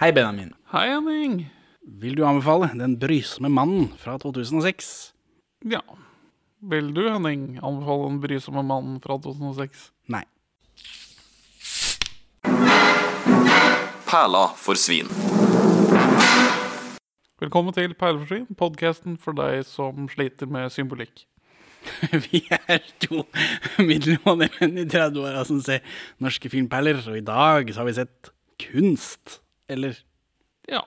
Hei, Benjamin. Hei, Henning. Vil du anbefale Den brysomme mannen fra 2006? Ja. Vil du, Henning, anbefale Den brysomme mannen fra 2006? Nei. Perla for svin. Velkommen til Perla for svin, podkasten for deg som sliter med symbolikk. Vi er to middelmådige menn i 30-åra som ser norske filmperler, og i dag så har vi sett kunst. Eller Ja.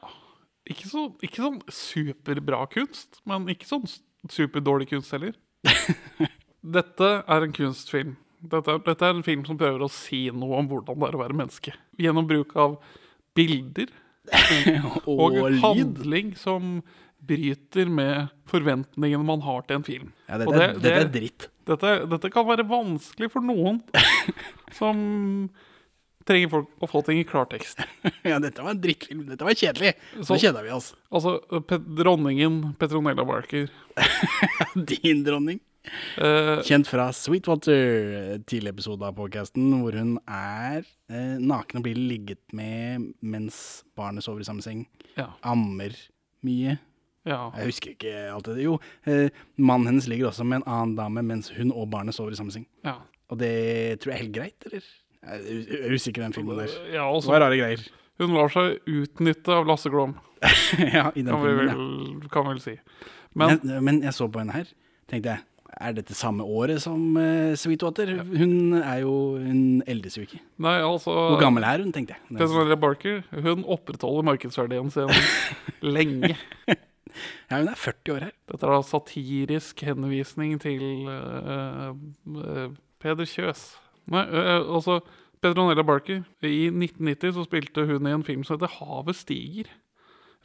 Ikke, så, ikke sånn superbra kunst, men ikke sånn superdårlig kunst heller. Dette er en kunstfilm. Dette, dette er en film som prøver å si noe om hvordan det er å være menneske. Gjennom bruk av bilder Og, og handling som bryter med forventningene man har til en film. Ja, dette, er- det- dette er dritt. Dette, dette kan være vanskelig for noen som trenger folk å få ting i klartekst. Ja, dette var en drittfilm. Dette var kjedelig. Så Så- kjeda vi oss. Altså, Pe dronningen Petronella Barker Din dronning. Uh, Kjent fra Sweetwater, tidlig episode av podcasten, hvor hun er uh, naken og blir ligget med mens barnet sover i samme seng. Ja. Ammer mye. ja. Jeg husker ikke alt det. Jo, eh, mannen hennes ligger også med en annen dame mens hun og barnet sover i samme seng. ja. Og det tror jeg er helt greit, eller? Jeg er er usikker den filmen der. ja Det altså, var rare greier. hun lar seg utnytte av Lasse Glom, ja, i den kan vi filmen, ja. kan vi vel si. Men Men, men jeg så på henne her, tenkte jeg, er dette samme året som uh, Sweetwater? Hun er jo, hun eldes jo ikke. nei, altså Hvor gammel er hun, tenkte jeg. Petronella Barker hun opprettholder markedsverdien sin lenge. Ja, hun er 40 år her. Dette er da satirisk henvisning til uh, uh, Peder Kjøs. Nei, altså Petronella Barker. I 1990 så spilte hun i en film som heter 'Havet stiger'.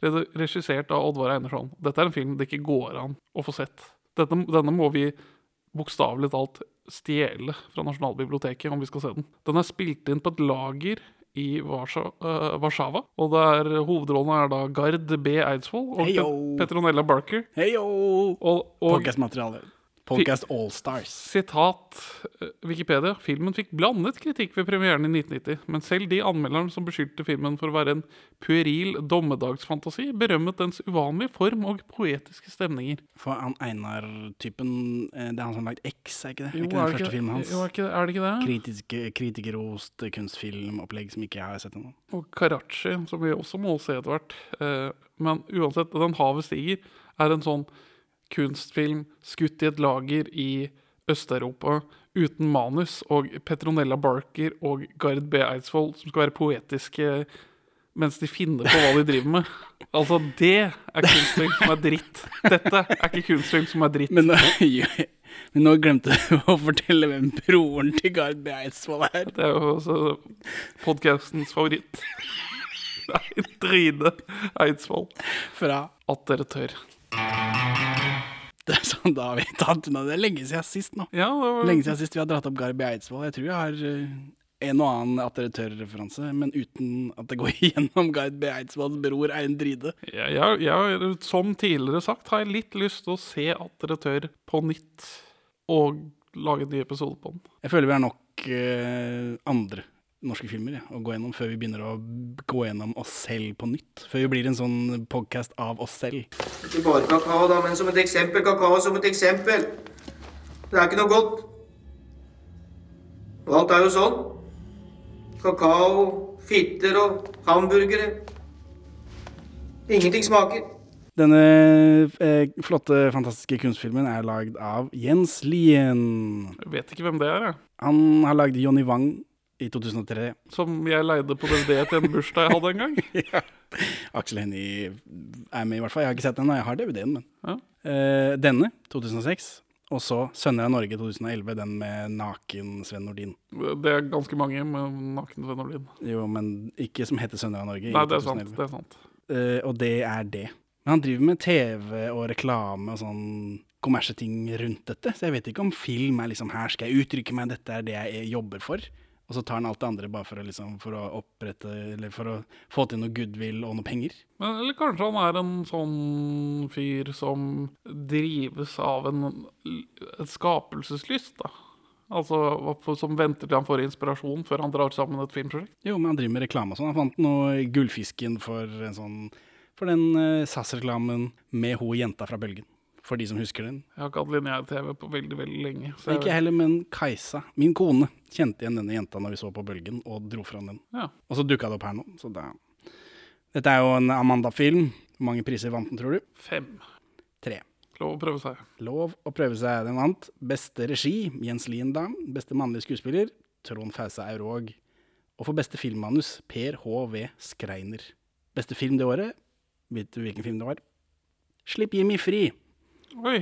Regissert av Oddvar Einarsson. Dette er en film det ikke går an å få sett. Dette, denne må vi bokstavelig talt stjele fra Nasjonalbiblioteket om vi skal se den. Den er spilt inn på et lager i Warszawa. Og der er, hovedrollene er da Gard B. Eidsvoll og Heyo. Petronella Barker. Hei yo! Og, og Podcastmateriale. Podcast Allstars. sitat eh, Wikipedia. Filmen fikk blandet kritikk ved premieren i 1990, men selv de anmelderne som beskyldte filmen for å være en pueril dommedagsfantasi, berømmet dens uvanlige form og poetiske stemninger. For han Einar-typen, eh, det er han som har lagd X, er ikke det? Jo, ikke den er, det filmen ikke, hans? jo, er, ikke, er det ikke det? Kritiske, kritikerrost kunstfilmopplegg som ikke jeg har sett ennå. Og Karachi, som vi også må se etter hvert. Eh, men uansett, Den havet stiger er en sånn kunstfilm skutt i et lager i Øst-Europa uten manus, og Petronella Barker og Gard B. Eidsvoll som skal være poetiske mens de finner på hva de driver med. Altså, det er kunstfilm som er dritt. Dette er ikke kunstfilm som er dritt. Men, nå- men nå glemte du å fortelle hvem broren til Gard B. Eidsvoll er. Det er jo også podkastens favoritt. Nei, Trine Eidsvoll. Fra At dere tør. Det er sånn, Da har vi tatt unna det. er lenge siden sist nå. Ja, var Lenge siden sist vi har dratt opp Gard B. Eidsvoll. Jeg tror jeg har eh, en og annen attraktørreferanse men uten at det går gjennom Gard B. Eidsvolls bror Ein Dride. Ja, som tidligere sagt, har jeg litt lyst til å se attraktør på nytt og lage en ny episode på den. Jeg føler vi er nok uh, andre norske filmer ja, å gå gjennom før vi begynner å gå gjennom oss selv på nytt. Før vi blir en sånn podcast av oss selv. Ikke bare kakao, da, men som et eksempel. Kakao som et eksempel. Det er ikke noe godt. Og alt er jo sånn. Kakao, fitter og hamburgere. Ingenting smaker. Denne eh, flotte, fantastiske kunstfilmen er lagd av Jens Lien. Jeg vet ikke hvem det er, jeg. Han har lagd Johnny Wang i 2003. Som jeg leide på DVD til en bursdag jeg hadde en gang. ja. Aksel Hennie er med, i hvert fall. Jeg har ikke sett den, jeg har DVD-en, men. Ja. Eh, denne, 2006. Og så Sønner av Norge 2011, den med naken Sven Nordin. Det er ganske mange med naken Sven Nordin. Jo, men ikke som heter Sønner av Norge. Nei, det er sant. Det er sant. Eh, og det er det. Men han driver med TV og reklame og sånn kommerseting rundt dette. Så jeg vet ikke om film er liksom her skal jeg uttrykke meg, dette er det jeg jobber for. Og så tar han alt det andre bare for å, liksom, for å opprette Eller for å få til noe goodwill og noe penger. Men, eller kanskje han er en sånn fyr som drives av en, en skapelseslyst, da. Altså som venter til han får inspirasjon før han drar sammen et filmprosjekt? Jo, men han driver med reklame og sånn. Han fant noe Gullfisken for en sånn For den uh, SAS-reklamen med hun jenta fra Bølgen. For de som husker den. Jeg har ikke hatt lineær-TV på veldig, veldig lenge. Ikke jeg heller, men Kajsa, min kone, kjente igjen denne jenta når vi så på Bølgen, og dro fram den. Ja. Og så dukka det opp her nå. Så det Dette er jo en Amanda-film. Hvor mange priser vant den, tror du? Fem. Tre. Lov å prøve seg. Lov å prøve seg. Den vant. Beste regi, Jens Lien da. Beste mannlige skuespiller, Trond Fausa Aurvåg. Og for beste filmmanus, Per H.V. Skreiner. Beste film det året, vet du hvilken film det var? Slipp Jimmy fri. Oi.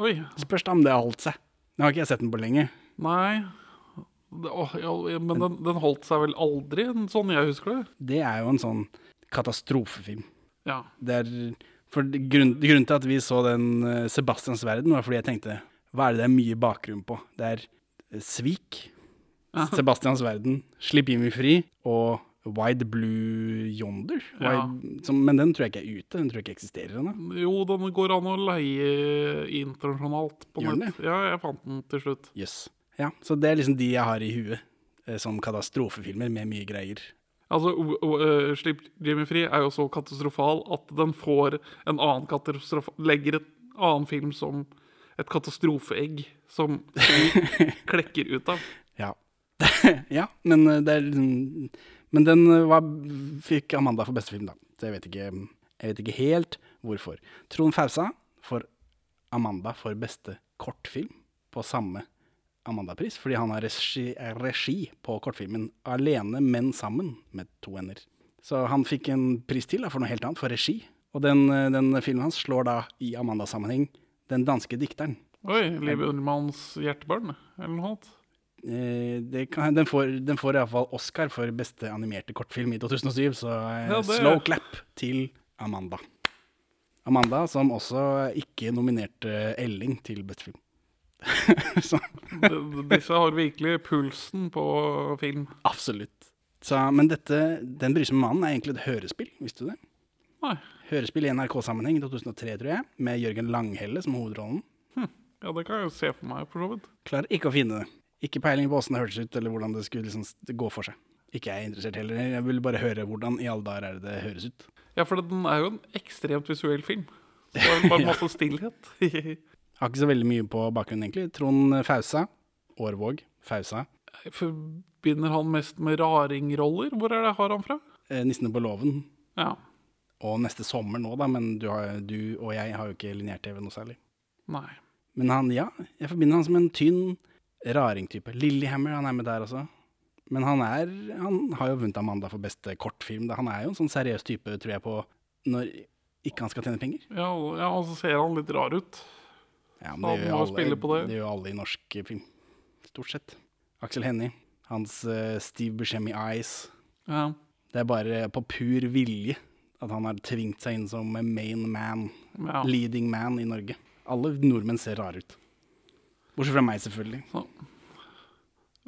Oi. Spørs om det har holdt seg. Nå har ikke jeg sett den på lenge. Nei. Det, å, ja, men den, den holdt seg vel aldri, sånn jeg husker det? Det er jo en sånn katastrofefilm. Ja. Er, for grunn, grunnen til at vi så den eh, Sebastians verden, var fordi jeg tenkte hva er det det er mye bakgrunn på? Det er eh, Svik. Sebastians verden, Slipp Jimmy fri og Wide Blue Yonder. Ja. Som, men den tror jeg ikke er ute. Den tror jeg ikke eksisterer ennå. Jo, den går an å leie internasjonalt på Gjør den nett. Ja, jeg fant den til slutt. Jøss. Ja, så det er liksom de jeg har i huet eh, som katastrofefilmer med mye greier. Altså, uh, øh, Slipp Jimmy fri er jo så katastrofal at den får en annen katastrofe... Legger et annen film som et katastrofeegg som klekker ut av. Ja. ja, men eh, det er liksom Men den eh, var, fikk Amanda for beste film, da. Så jeg vet ikke, jeg vet ikke helt hvorfor. Trond Fausa får Amanda for beste kortfilm på samme Amanda-pris, fordi han har regi, regi på kortfilmen 'Alene, men sammen', med to ender. Så han fikk en pris til da, for noe helt annet, for regi. Og den, eh, den filmen hans slår da, i Amanda-sammenheng, den danske dikteren. Oi, Liv Ullmanns hjertebarn, eller noe annet. Eh, det kan, den får, den får iallfall Oscar for beste animerte kortfilm i 2007, så eh, Ja, slow clap til Amanda. Amanda som også ikke nominerte Elling til beste film. Disse har virkelig pulsen på film. absolutt. Så, men dette, Den brysomme mannen er egentlig et hørespill, visste du det? Nei. Hørespill i NRK-sammenheng i 2003, tror jeg, med Jørgen Langhelle som hovedrollen. Ja, det kan jeg jo se for meg, for så vidt. Klarer ikke å finne det. Ikke peiling på åssen det hørtes ut, eller hvordan det skulle liksom gå for seg. Ikke jeg er interessert heller. Jeg vil bare høre hvordan i alle dager er det det høres ut. Ja, for den er jo en ekstremt visuell film. Så det er bare masse stillhet. Har ikke så veldig mye på bakgrunnen, egentlig. Trond Fausa. Årvåg. Fausa. Jeg forbinder han mest med raringroller. Hvor er det har han fra? Eh, 'Nissene på låven'. Ja. Og neste sommer nå, da, men du, har, du og jeg har jo ikke lineær-TV noe særlig. Nei. Men han, ja, jeg forbinder han som en tynn raringtype. Lillehammer, han er med der også. Men han er Han har jo vunnet Amanda for beste kortfilm. Han er jo en sånn seriøs type, tror jeg, på når ikke han skal tjene penger. Ja, ja, og så ser han litt rar ut. Ja, men det gjør alle, det. det gjør alle i norsk film. Stort sett. Aksel Hennie. Hans uh, Steve Buscemi Eyes. Ja. Det er bare på pur vilje at han har tvingt seg inn som main man, ja. leading man i Norge. Alle nordmenn ser rare ut. Bortsett fra meg, selvfølgelig.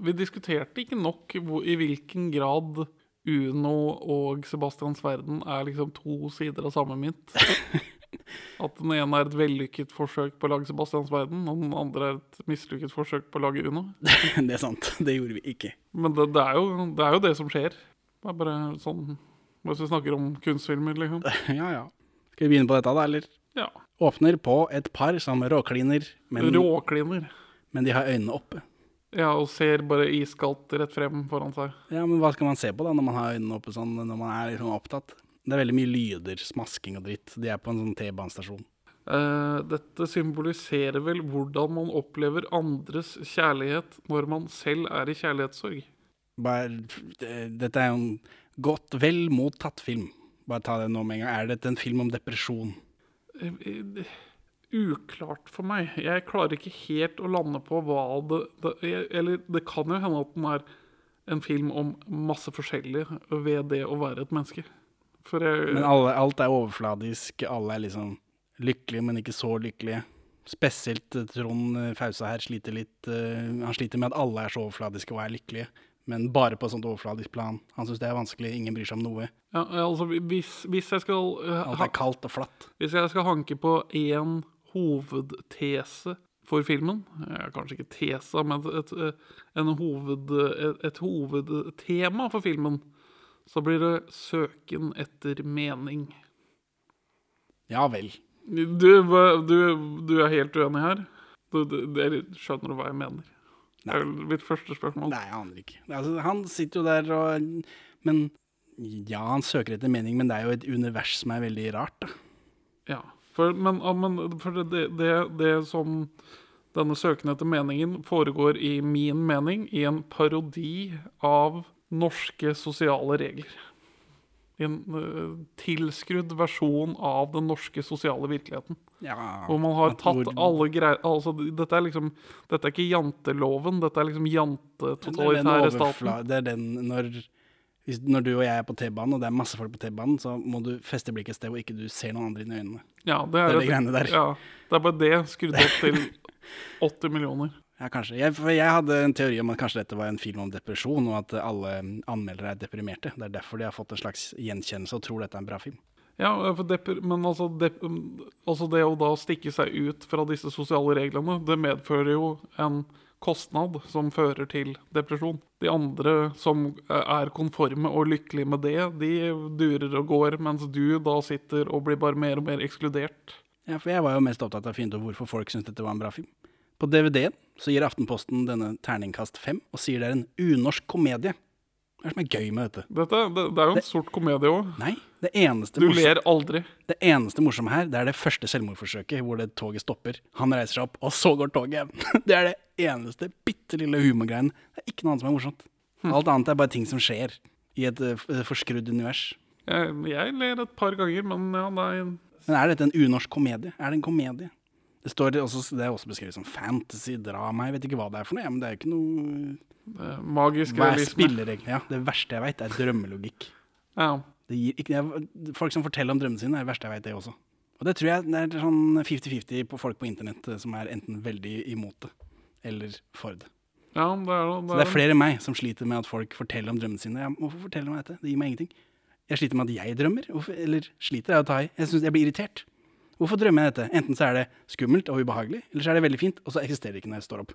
Vi diskuterte ikke nok i hvilken grad Uno og Sebastians verden er liksom to sider av samme mynt. At den ene er et vellykket forsøk på å lage Sebastians verden, og den andre er et mislykket forsøk på å lage Uno. det er sant. Det gjorde vi ikke. Men det, det, er jo, det er jo det som skjer. Det er bare sånn Hvis vi snakker om kunstfilmer, liksom. Ja, ja. Skal vi begynne på dette, da, eller? Ja. Åpner på et par som råkliner, men, Råkliner. men de har øynene oppe. Ja, og ser bare iskaldt rett frem foran seg. Ja, men hva skal man se på da, når man har øynene oppe sånn, når man er liksom opptatt? Det er veldig mye lyder, smasking og dritt. De er på en sånn T-banestasjon. Eh, dette symboliserer vel hvordan man opplever andres kjærlighet når man selv er i kjærlighetssorg. Bare, det- dette er jo en godt, vel mottatt film. Bare ta det nå med en gang. Er dette en film om depresjon? Eh, eh, Uklart for meg. Jeg klarer ikke helt å lande på hva det, det Eller det kan jo hende at den er en film om masse forskjellig ved det å være et menneske. Jeg Men alle, alt er overfladisk. Alle er liksom lykkelige, men ikke så lykkelige. Spesielt Trond Fausa her sliter litt uh, Han sliter med at alle er så overfladiske og er lykkelige. Men bare på et sånt overfladisk plan. Han syns det er vanskelig. Ingen bryr seg om noe. ja, altså, hvis, hvis jeg skal eh, Alt er kaldt og flatt. Hvis jeg skal hanke på én hovedtese for filmen. ja, kanskje ikke tesa, men et, en hoved, et, et hovedtema for filmen. Så blir det søken etter mening. Ja vel. Du, du, du er helt uenig her? Du, du, du skjønner du hva jeg mener? Det er mitt første spørsmål. Nei, jeg aner ikke. Altså, han sitter jo der og Men ja, han søker etter mening, men det er jo et univers som er veldig rart, da. Ja, for, men, men for det, det, det som denne søken etter meningen foregår i min mening i en parodi av norske sosiale regler. I en øh, tilskrudd versjon av den norske sosiale virkeligheten. Ja, Hvor man har tatt alle greier altså, Dette er liksom Dette er ikke janteloven, dette er liksom er jantetotalitære staten. Det er den når, hvis, når du og jeg er på T-banen, og det er masse folk på T-banen, så må du feste blikket et sted hvor ikke du ser noen andre inn i øynene. Ja, det Det er, det, de et-. Ja, det er bare det skrudd opp til 80 millioner. Ja, kanskje. Jeg, for jeg hadde en teori om at kanskje dette var en film om depresjon, og at alle anmeldere er deprimerte. Det er derfor de har fått en slags gjenkjennelse og tror dette er en bra film. Ja, men altså, dep altså det å da stikke seg ut fra disse sosiale reglene, det medfører jo en kostnad som fører til depresjon. De andre som er konforme og lykkelige med det, de durer og går, mens du da sitter og blir bare mer og mer ekskludert. Ja, for jeg var jo mest opptatt av å finne ut hvorfor folk syntes dette var en bra film. På DVD-en så gir Aftenposten denne terningkast fem, og sier det er en unorsk komedie. Hva er det som er gøy med dette? Dette, det, det er jo en sort komedie òg. Nei, det eneste, Du ler aldri. det eneste morsomme her, det er det første selvmordsforsøket hvor det toget stopper. Han reiser seg opp, og så går toget. Det er det eneste bitte lille humorgreien. Det er ikke noe annet som er morsomt. Alt annet er bare ting som skjer i et eh, forskrudd univers. Jeg, jeg ler et par ganger, men ja, nei Men er dette en unorsk komedie? Er det en komedie? Det, står også, det er også beskrevet som fantasy, drama, jeg vet ikke hva det er for noe, men det er jo ikke noe det er Magisk er realisme. Ja, det verste jeg vet, er drømmelogikk. Ja. Det ikke, er, folk som forteller om drømmene sine, er det verste jeg vet, det også. Og det tror jeg det er sånn 50-50 på folk på internett eh, som er enten veldig imot det, eller for det. ja, det er, Så det er flere enn meg som sliter med at folk forteller om drømmene sine. Ja, hvorfor forteller de meg dette? Det gir meg ingenting. Jeg sliter med at jeg drømmer. Hvorfor, eller sliter er å ta i. Jeg jeg blir irritert. Hvorfor drømmer jeg dette? Enten så er det skummelt og ubehagelig, eller så er det veldig fint, og så eksisterer det ikke når jeg står opp.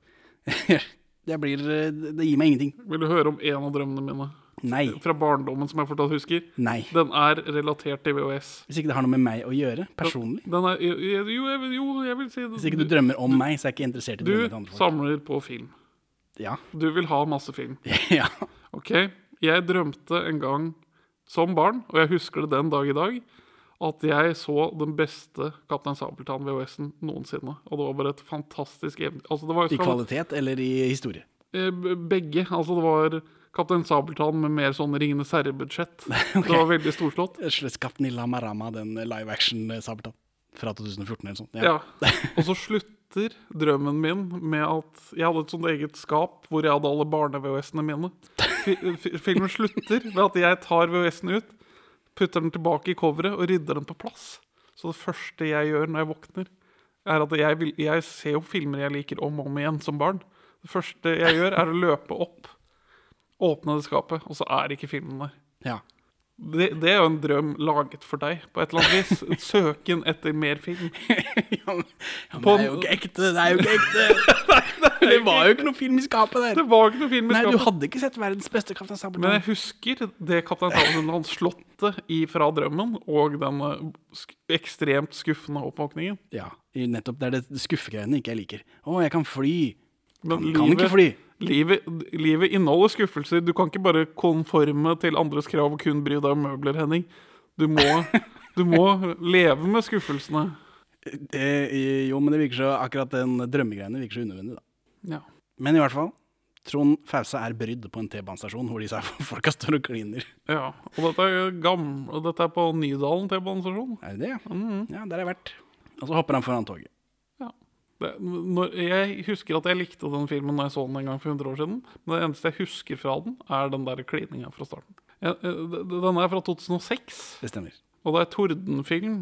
det, blir, eh, det gir meg ingenting. Vil du høre om en av drømmene mine? Nei. Fra barndommen, som jeg fortsatt husker. Nei. Den er relatert til VHS. Hvis ikke det har noe med meg å gjøre, personlig. Den er, jo, jeg, vil- jo, jeg vil si Hvis ikke du drømmer om meg, så er jeg ikke interessert i Du drømmer til andre folk. samler på film. Ja. Du vil ha masse film. ja. Ok, jeg drømte en gang som barn, og jeg husker det den dag i dag, at jeg så den beste Kaptein Sabeltann VHS-en noensinne. Og det var bare et fantastisk eventyr. Altså, det var I kvalitet eller i historie? Eh, Begge. Altså, det var Kaptein Sabeltann med mer sånn Ringenes herre-budsjett. Det var veldig storslått. Kaptein Marama, den live action-sabeltann. Fra 2014 eller sånt. Ja. Og så slutter drømmen min med at jeg hadde et sånt eget skap hvor jeg hadde alle barne-VHS-ene mine. Fi- Filmen slutter ved at jeg tar VHS-ene ut, putter den tilbake i coveret og rydder den på plass. Så det første jeg gjør når jeg våkner, er at jeg, vil, jeg ser jo filmer jeg liker om og om igjen som barn. Det første jeg gjør, er å løpe opp, åpne det skapet, og så er ikke filmen der. Ja. Det, det er jo en drøm laget for deg, på et eller annet vis. Søken etter mer film. ja, men, ja, men det er jo ikke ekte! Det er jo ikke ekte! det var jo ikke noe film i skapet der. Det var ikke noe film i Nei, du hadde ikke sett verdens beste Kaptein Men jeg husker det Kaptein Sabeltann-slottet fra drømmen, og den eh, sk ekstremt skuffende oppvåkningen. Ja, nettopp det er det skuffegreiene ikke jeg liker. Å, jeg kan fly. Men Kan, kan ikke fly. Livet, livet inneholder skuffelser. Du kan ikke bare konforme til andres krav og kun bry deg om møbler, Henning. Du må, du må leve med skuffelsene. Det, jo, men det virker så akkurat den drømmegreiene virker så unødvendig, da. Ja. Men i hvert fall. Trond Fause er brydd på en T-banestasjon hvor disse folka står og kliner. ja. Og dette er, gamle, dette er på Nydalen T-banestasjon. Er det det? ja? Mm. Ja, der har jeg vært. Og så hopper han foran toget. Det, når, jeg husker at jeg likte den filmen når jeg så den en gang for 100 år siden. Men det eneste jeg husker fra den, er den der klininga fra starten. Eh, den er fra 2006, Det stemmer. og det er Tordenfilm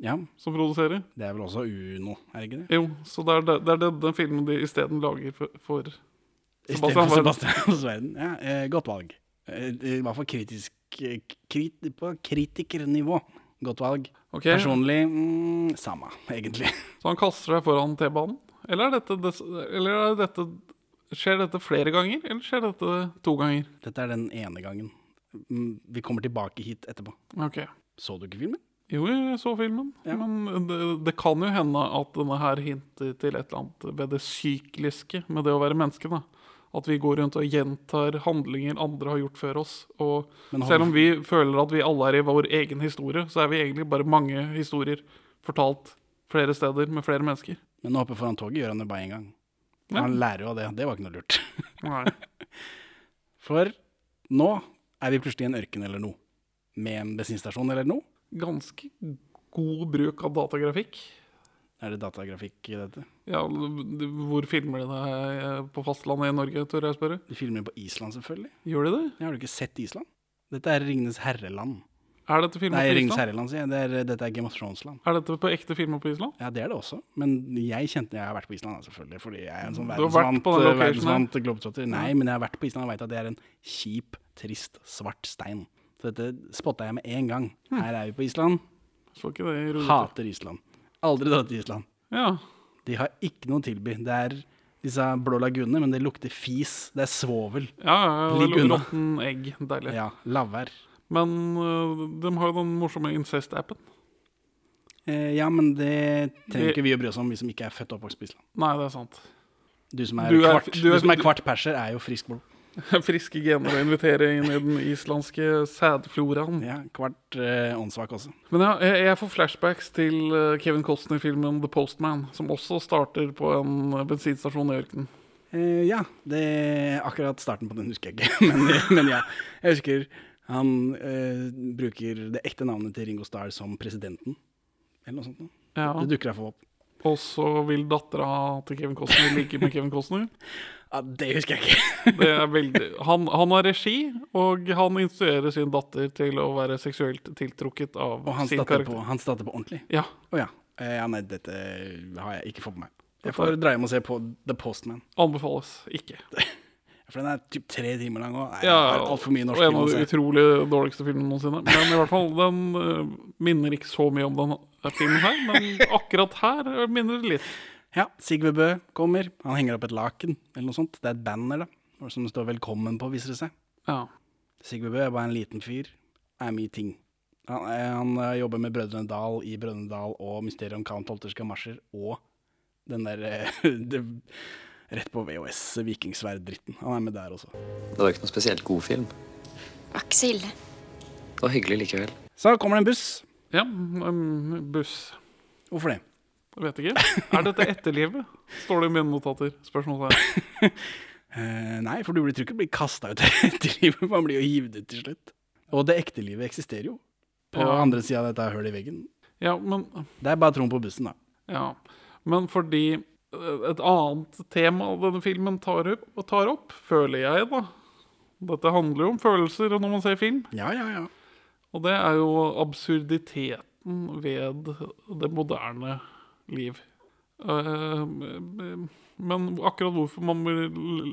Ja, som produserer. det er vel også Uno, er det ikke det? Jo, så det er, det, det er den filmen de isteden lager for, for Sebastian. Sebastian Verden. Ja, eh, godt valg. Eh, I hvert fall kritisk krit, På kritikernivå. Godt valg. Ok, Personlig mm, samme, egentlig. Så han kaster seg foran T-banen. Eller er dette, eller er dette Skjer dette flere ganger, eller skjer dette to ganger? Dette er den ene gangen. Mm, Vi kommer tilbake hit etterpå. Ok. Så du ikke filmen? Jo, jeg så filmen, Ja. men det, det kan jo hende at denne her hinter til et eller annet ved det sykliske med det å være menneske. da. At vi går rundt og gjentar handlinger andre har gjort før oss. Og selv om vi føler at vi alle er i vår egen historie, så er vi egentlig bare mange historier fortalt flere steder med flere mennesker. Men å hoppe foran toget gjør han jo bare én gang. Ja. Han lærer jo av det. Det var ikke noe lurt. Nei. For nå er vi plutselig i en ørken eller noe. Med en bensinstasjon eller noe. Ganske god bruk av datagrafikk. Er det datagrafikk i dette? Ja, Hvor filmer de det på fastlandet i Norge, tør jeg spørre? De filmer på Island, selvfølgelig. Gjør de det? Ja, har du ikke sett Island? Dette er Ringenes herreland. Er dette filmer Nei, på Island? herreland, sier jeg. Det er, dette er Game of Thrones-land. Er dette på ekte filmer på Island? Ja, det er det også. Men jeg kjente jeg har vært på Island, selvfølgelig. Fordi jeg er en sånn verdensvant, verdensvant globetrotter. Nei, men jeg har vært på Island og veit at det er en kjip, trist, svart stein. Så dette spotta jeg med en gang. Hm. Her er vi på Island. Hater Island. Aldri dratt til Island. Ja. De har ikke noe å tilby. Det er disse blå lagunene, men det lukter fis. Det er svovel. Ja, ja, Ligg unna. råtten egg. Deilig. Ja, lavvær. Men øh, de har jo den morsomme incest-appen. Eh, ja, men det trenger ikke vi å bry oss om, vi som ikke er født og oppvokst på Island. Nei, det er sant. Du som er, Du er- kvart, du du er- som er kvart perser, er jo frisk blod. Friske gener å invitere inn i den islandske sædfloraen. Ja, kvart eh, åndssvak også. Men ja, jeg, jeg får flashbacks til øh, Kevin Costner-filmen The Postman, som også starter på en bensinstasjon i ørkenen. Eh, ja, det akkurat starten på den husker jeg ikke. Men, men ja, jeg husker han eh, bruker det ekte navnet til Ringo Starr som presidenten. Eller noe sånt. noe. Ja. Det dukker iallfall opp. Og så vil dattera til Kevin Costner ligge med Kevin Costner. Ja, det husker jeg ikke. Det er veldig Han, han har regi, og han instruerer sin datter til å være seksuelt tiltrukket av sin karakter. på, hans datter på ordentlig. Ja. Å ja. Eh, ja. Nei, dette har jeg ikke fått med meg. Jeg får dreie meg og se på The Postman. Anbefales ikke. For den er typ tre timer lang òg. Ja, altfor mye norsk og en av de utrolig dårligste filmene noensinne. Men i hvert fall, den øh, minner ikke så mye om den filmen her. Men akkurat her minner det litt. Ja, Sigve Bø kommer. Han henger opp et laken eller noe sånt. Det er et banner da, som det står 'Velkommen' på, viser det seg. Ja. Sigve Bø er bare en liten fyr. Er mye ting. Han, eh, han eh, jobber med Brødrene Dal i Brødrene Dal og Mysteriet om Count Holters Gamasjer og den der eh, det, Rett på VHS, Vikingsverd-dritten. Han er med der også. Det var ikke noe spesielt god film. Det Var ikke så ille. Det var hyggelig likevel. Så kommer det en buss. Ja um, buss. Hvorfor det? Jeg vet ikke. Er dette etterlivet? Står det i mine notater. Spørsmålstegn. uh, nei, for du blir tror ikke blir kasta ut av etterlivet. Man blir jo hivd ut til slutt. Og det ekte livet eksisterer jo. På Ja. andre sida av dette hullet i veggen. Ja, men Det er bare troen på bussen, da. Ja, men fordi eh, et annet tema denne filmen tar opp, tar opp, føler jeg da. Dette handler jo om følelser når man ser film, Ja, ja, ja. Og det er jo absurditeten ved det moderne liv. Eh, men akkurat hvorfor man blir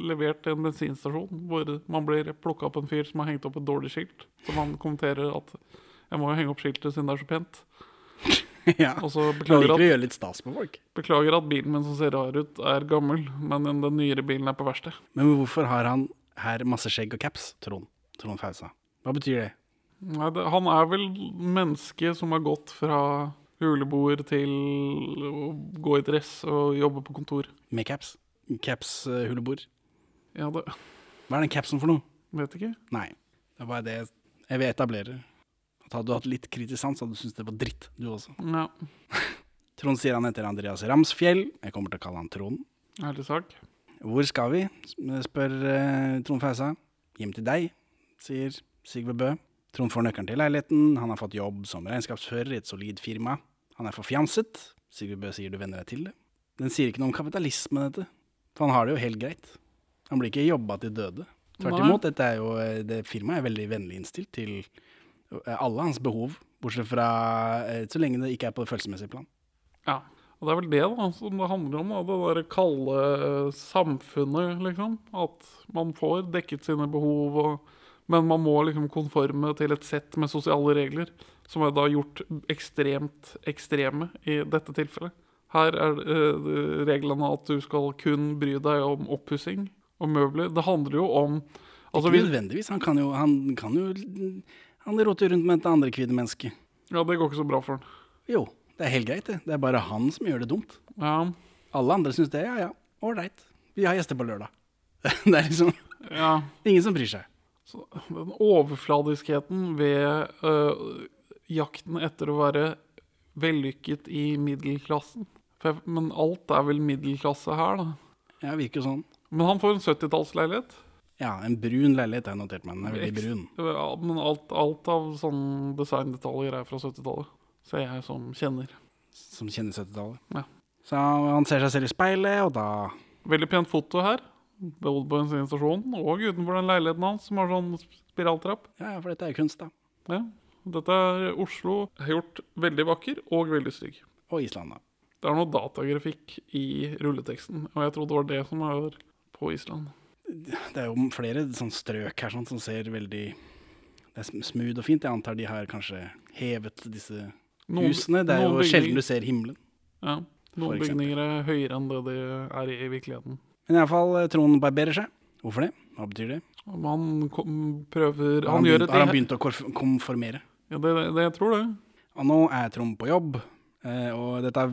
levert til en bensinstasjon hvor man blir plukka opp en fyr som har hengt opp et dårlig skilt, så man kommenterer at jeg må jo henge opp skiltet siden det er så pent. ja. Og så beklager at gjøre litt stas på folk. Beklager at bilen min som ser rar ut, er gammel, men den nyere bilen er på verksted. Men hvorfor har han her masse skjegg og caps, Trond? Trond Fausa. Hva betyr det? Nei, det, han er vel menneske som har gått fra huleboer til å gå i dress og jobbe på kontor. Med caps? Caps uh, huleboer? Ja, det Hva er den capsen for noe? vet ikke. Nei, det er bare det jeg vil etablere. At hadde du hatt litt kritisk sans, hadde du syntes det var dritt, du også. Ja, Trond sier han heter Andreas Ramsfjell. Jeg kommer til å kalle han Trond. ærlig sak. Hvor skal vi? spør eh, Trond Fausa. Hjem til deg, sier Sigve Bø. Trond får nøkkelen til leiligheten. Han har fått jobb som regnskapsfører i et solid firma. Han er forfjamset. Sigurd Bø sier du venner deg til det. Den sier ikke noe om kapitalisme, dette. For han har det jo helt greit. Han blir ikke jobba til døde. Tvert imot, dette er jo, eh, det firmaet er veldig vennlig innstilt til eh, alle hans behov. Bortsett fra eh, så lenge det ikke er på det følelsesmessige plan. Ja. Og det er vel det da, som det handler om, da, det der kalde samfunnet, liksom. At man får dekket sine behov, og, men man må liksom konforme til et sett med sosiale regler, som er da gjort ekstremt ekstreme i dette tilfellet. Her er eh, reglene at du skal kun bry deg om oppussing og møbler. Det handler jo om altså, Ikke nødvendigvis. Han kan jo Han, kan jo, han roter rundt med et andre kvinnemenneske. Ja, det går ikke så bra for han. Jo, det er helt greit, det. Det er bare han som gjør det dumt. Ja, Alle andre syns det. Ja ja, ålreit. Vi har gjester på lørdag. Det er liksom ja. ingen som bryr seg. Så den overfladiskheten ved øh, jakten etter å være vellykket i middelklassen. Jeg- men alt er vel middelklasse her, da. Ja, virker sånn. Men han får en 70-tallsleilighet. Ja, en brun leilighet jeg notert meg. Den er veldig brun. Ja, men alt, alt av sånne designdetaljer er fra 70-tallet. Ser jeg som kjenner. Som kjenner 70-tallet. Ja. Så han ser seg selv i speilet, og da Veldig pent foto her. Både på bensinstasjonen og utenfor den leiligheten hans, som har sånn spiraltrapp. Ja, ja, for dette er kunst, da. Ja. Dette er Oslo gjort veldig vakker og veldig stygg. Og Island, da. Det er noe datagrafikk i rulleteksten, og jeg trodde det var det som var på Island. Det er jo flere sånn strøk her sånn, som ser veldig Det er sm- smooth og fint. Jeg antar de har kanskje hevet disse Noen- husene. Det er jo sjelden du ser himmelen. Ja, Noen bygninger er høyere enn det de er i, i virkeligheten. Men iallfall, Trond barberer seg. Hvorfor det? Hva betyr det? Han kom, prøver Han, han, gjør begynt, et har han begynt å konformere? Ja, det, det, jeg tror det. Og nå er Trond på jobb, eh, og dette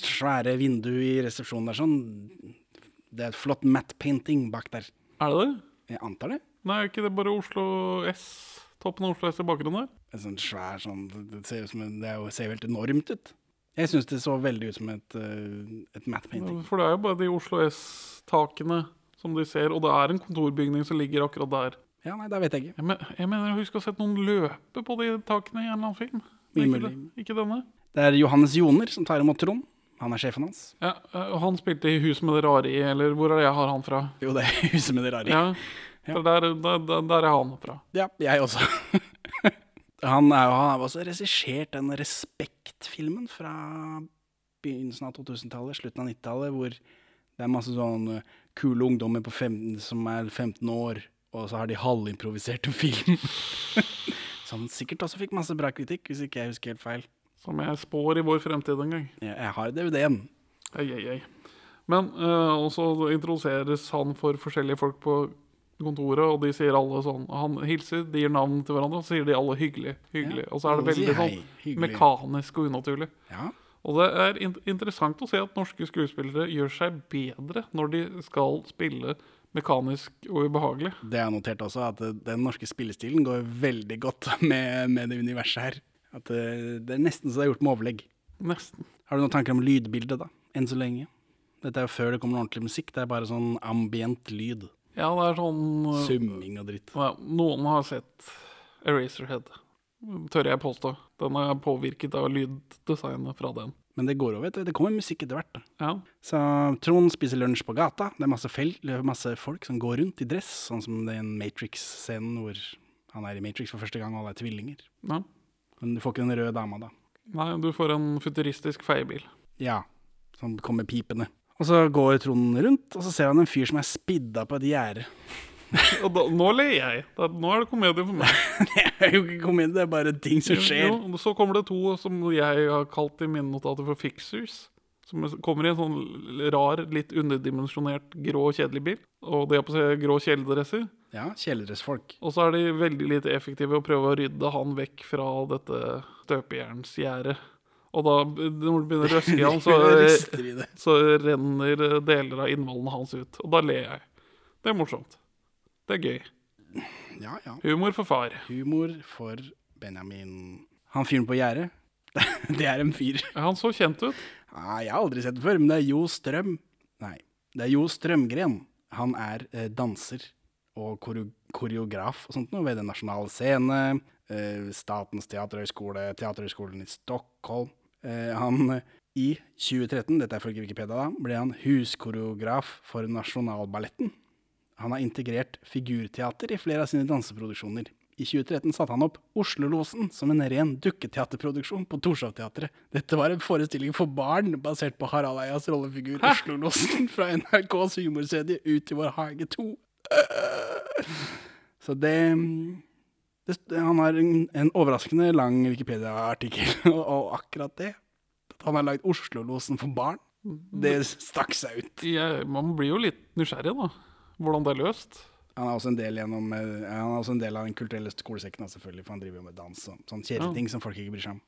svære vinduet i resepsjonen der sånn Det er et flott matte painting bak der. Er det det? Jeg antar det. Nei, er ikke det bare Oslo S? Toppen av Oslo S i bakgrunnen der? En sånn svær sånn Det ser, ut det er jo, ser jo helt enormt ut. Jeg syns det så veldig ut som et, eh, et matte painting. For det er jo bare de Oslo S-takene som de ser, og det er en kontorbygning som ligger akkurat der. Ja, nei, det vet jeg ikke. Jeg, men, jeg mener jeg husker å ha sett noen løpe på de takene i en eller annen film. Ikke, det- ikke denne. Det er Johannes Joner som tar imot Trond. Han er sjefen hans. Ja, eh, og han spilte i Hus med det rare i, eller hvor er det jeg har han fra? Jo, det er huset med det rare. Ja, for der, der, der, der er han fra. Ja, jeg også. han, er, jo- han har også regissert den Respekt-filmen fra begynnelsen av 2000-tallet, slutten av 90-tallet, hvor det er masse sånn eh, kule ungdommer på 15, som er 15 år, og så har de halvimprovisert en film. som sikkert også fikk masse bra kritikk, hvis ikke jeg husker helt feil. Som jeg spår i vår fremtid en gang. Jeg, jeg har DVD-en. Ei, ei, ei. Men uh, også introduseres han for forskjellige folk på kontoret, og de sier alle sånn Han hilser, de gir navn til hverandre, og så sier de alle hyggelig. hyggelig. Ja, og så er det veldig hei, sånn mekanisk og unaturlig. Ja. Og det er in interessant å se at norske skuespillere gjør seg bedre når de skal spille mekanisk og ubehagelig. Det er notert også, at eh, den norske spillestilen går veldig godt med, med det universet her. At eh, det er nesten så det er gjort med overlegg. Nesten. Har du noen tanker om lydbildet, da? Enn så lenge. Dette er jo før det kommer ordentlig musikk. Det er bare sånn ambient lyd. Ja, det er sånn eh, Summing og dritt. ja, Noen har sett Eraserhead, tør jeg påstå. Den er påvirket av lyddesignet fra den. Men det går over. Det kommer musikk etter hvert. Ja. Så Trond spiser lunsj på gata. Det er masse, masse folk som går rundt i dress, sånn som den Matrix-scenen hvor han er i Matrix for første gang og alle er tvillinger. ja. Men du får ikke den røde dama, da. Nei, du får en futuristisk feiebil. Ja, som kommer pipende. Og så går Trond rundt, og så ser han en fyr som er spidda på et gjerde. Og da, nå ler jeg. Da, nå er det komedie for meg. Det er jo ikke komedie, det er bare ting som skjer. Jo, så kommer det to som jeg har kalt i mine notater for fixers. Som kommer i en sånn rar, litt underdimensjonert grå, kjedelig bil. Og de har på seg grå kjeledresser. Ja, kjeledressfolk. Og så er de veldig lite effektive og prøver å rydde han vekk fra dette støpejernsgjerdet. Og da, når du begynner å røske i han, så, det. så renner deler av innvollene hans ut. Og da ler jeg. Det er morsomt. Det er gøy. Ja, ja. Humor for far. Humor for Benjamin. Han fyren på gjerdet, det er en fyr. Er han så kjent ut? Ja, jeg har aldri sett det før, men det er Jo Strøm. Nei, det er Jo Strømgren. Han er eh, danser og koreograf og sånt noe ved Den nasjonale scene, eh, Statens teaterhøgskole, Teaterhøgskolen i Stockholm. Eh, han i 2013, dette er ifølge Wikipedia, da, ble han huskoreograf for Nasjonalballetten. Han har integrert figurteater i flere av sine danseproduksjoner. I 2013 satte han opp Oslo-losen som en ren dukketeaterproduksjon på Torshov-teatret. Dette var en forestilling for barn basert på Harald Eias rollefigur Oslo-losen fra NRKs humorserie Ut i vår hage 2. Så det, det Han har en, en overraskende lang Wikipedia-artikkel, og, og akkurat det at han har lagd Oslo-losen for barn. Det stakk seg ut. Jeg, man blir jo litt nysgjerrig, da. Hvordan det er løst. Han er også en del, gjennom, eh, han er også en del av den kulturelle skolesekken, selvfølgelig, for han driver jo med dans og sånne kjedelige Ja. ting som folk ikke bryr seg om.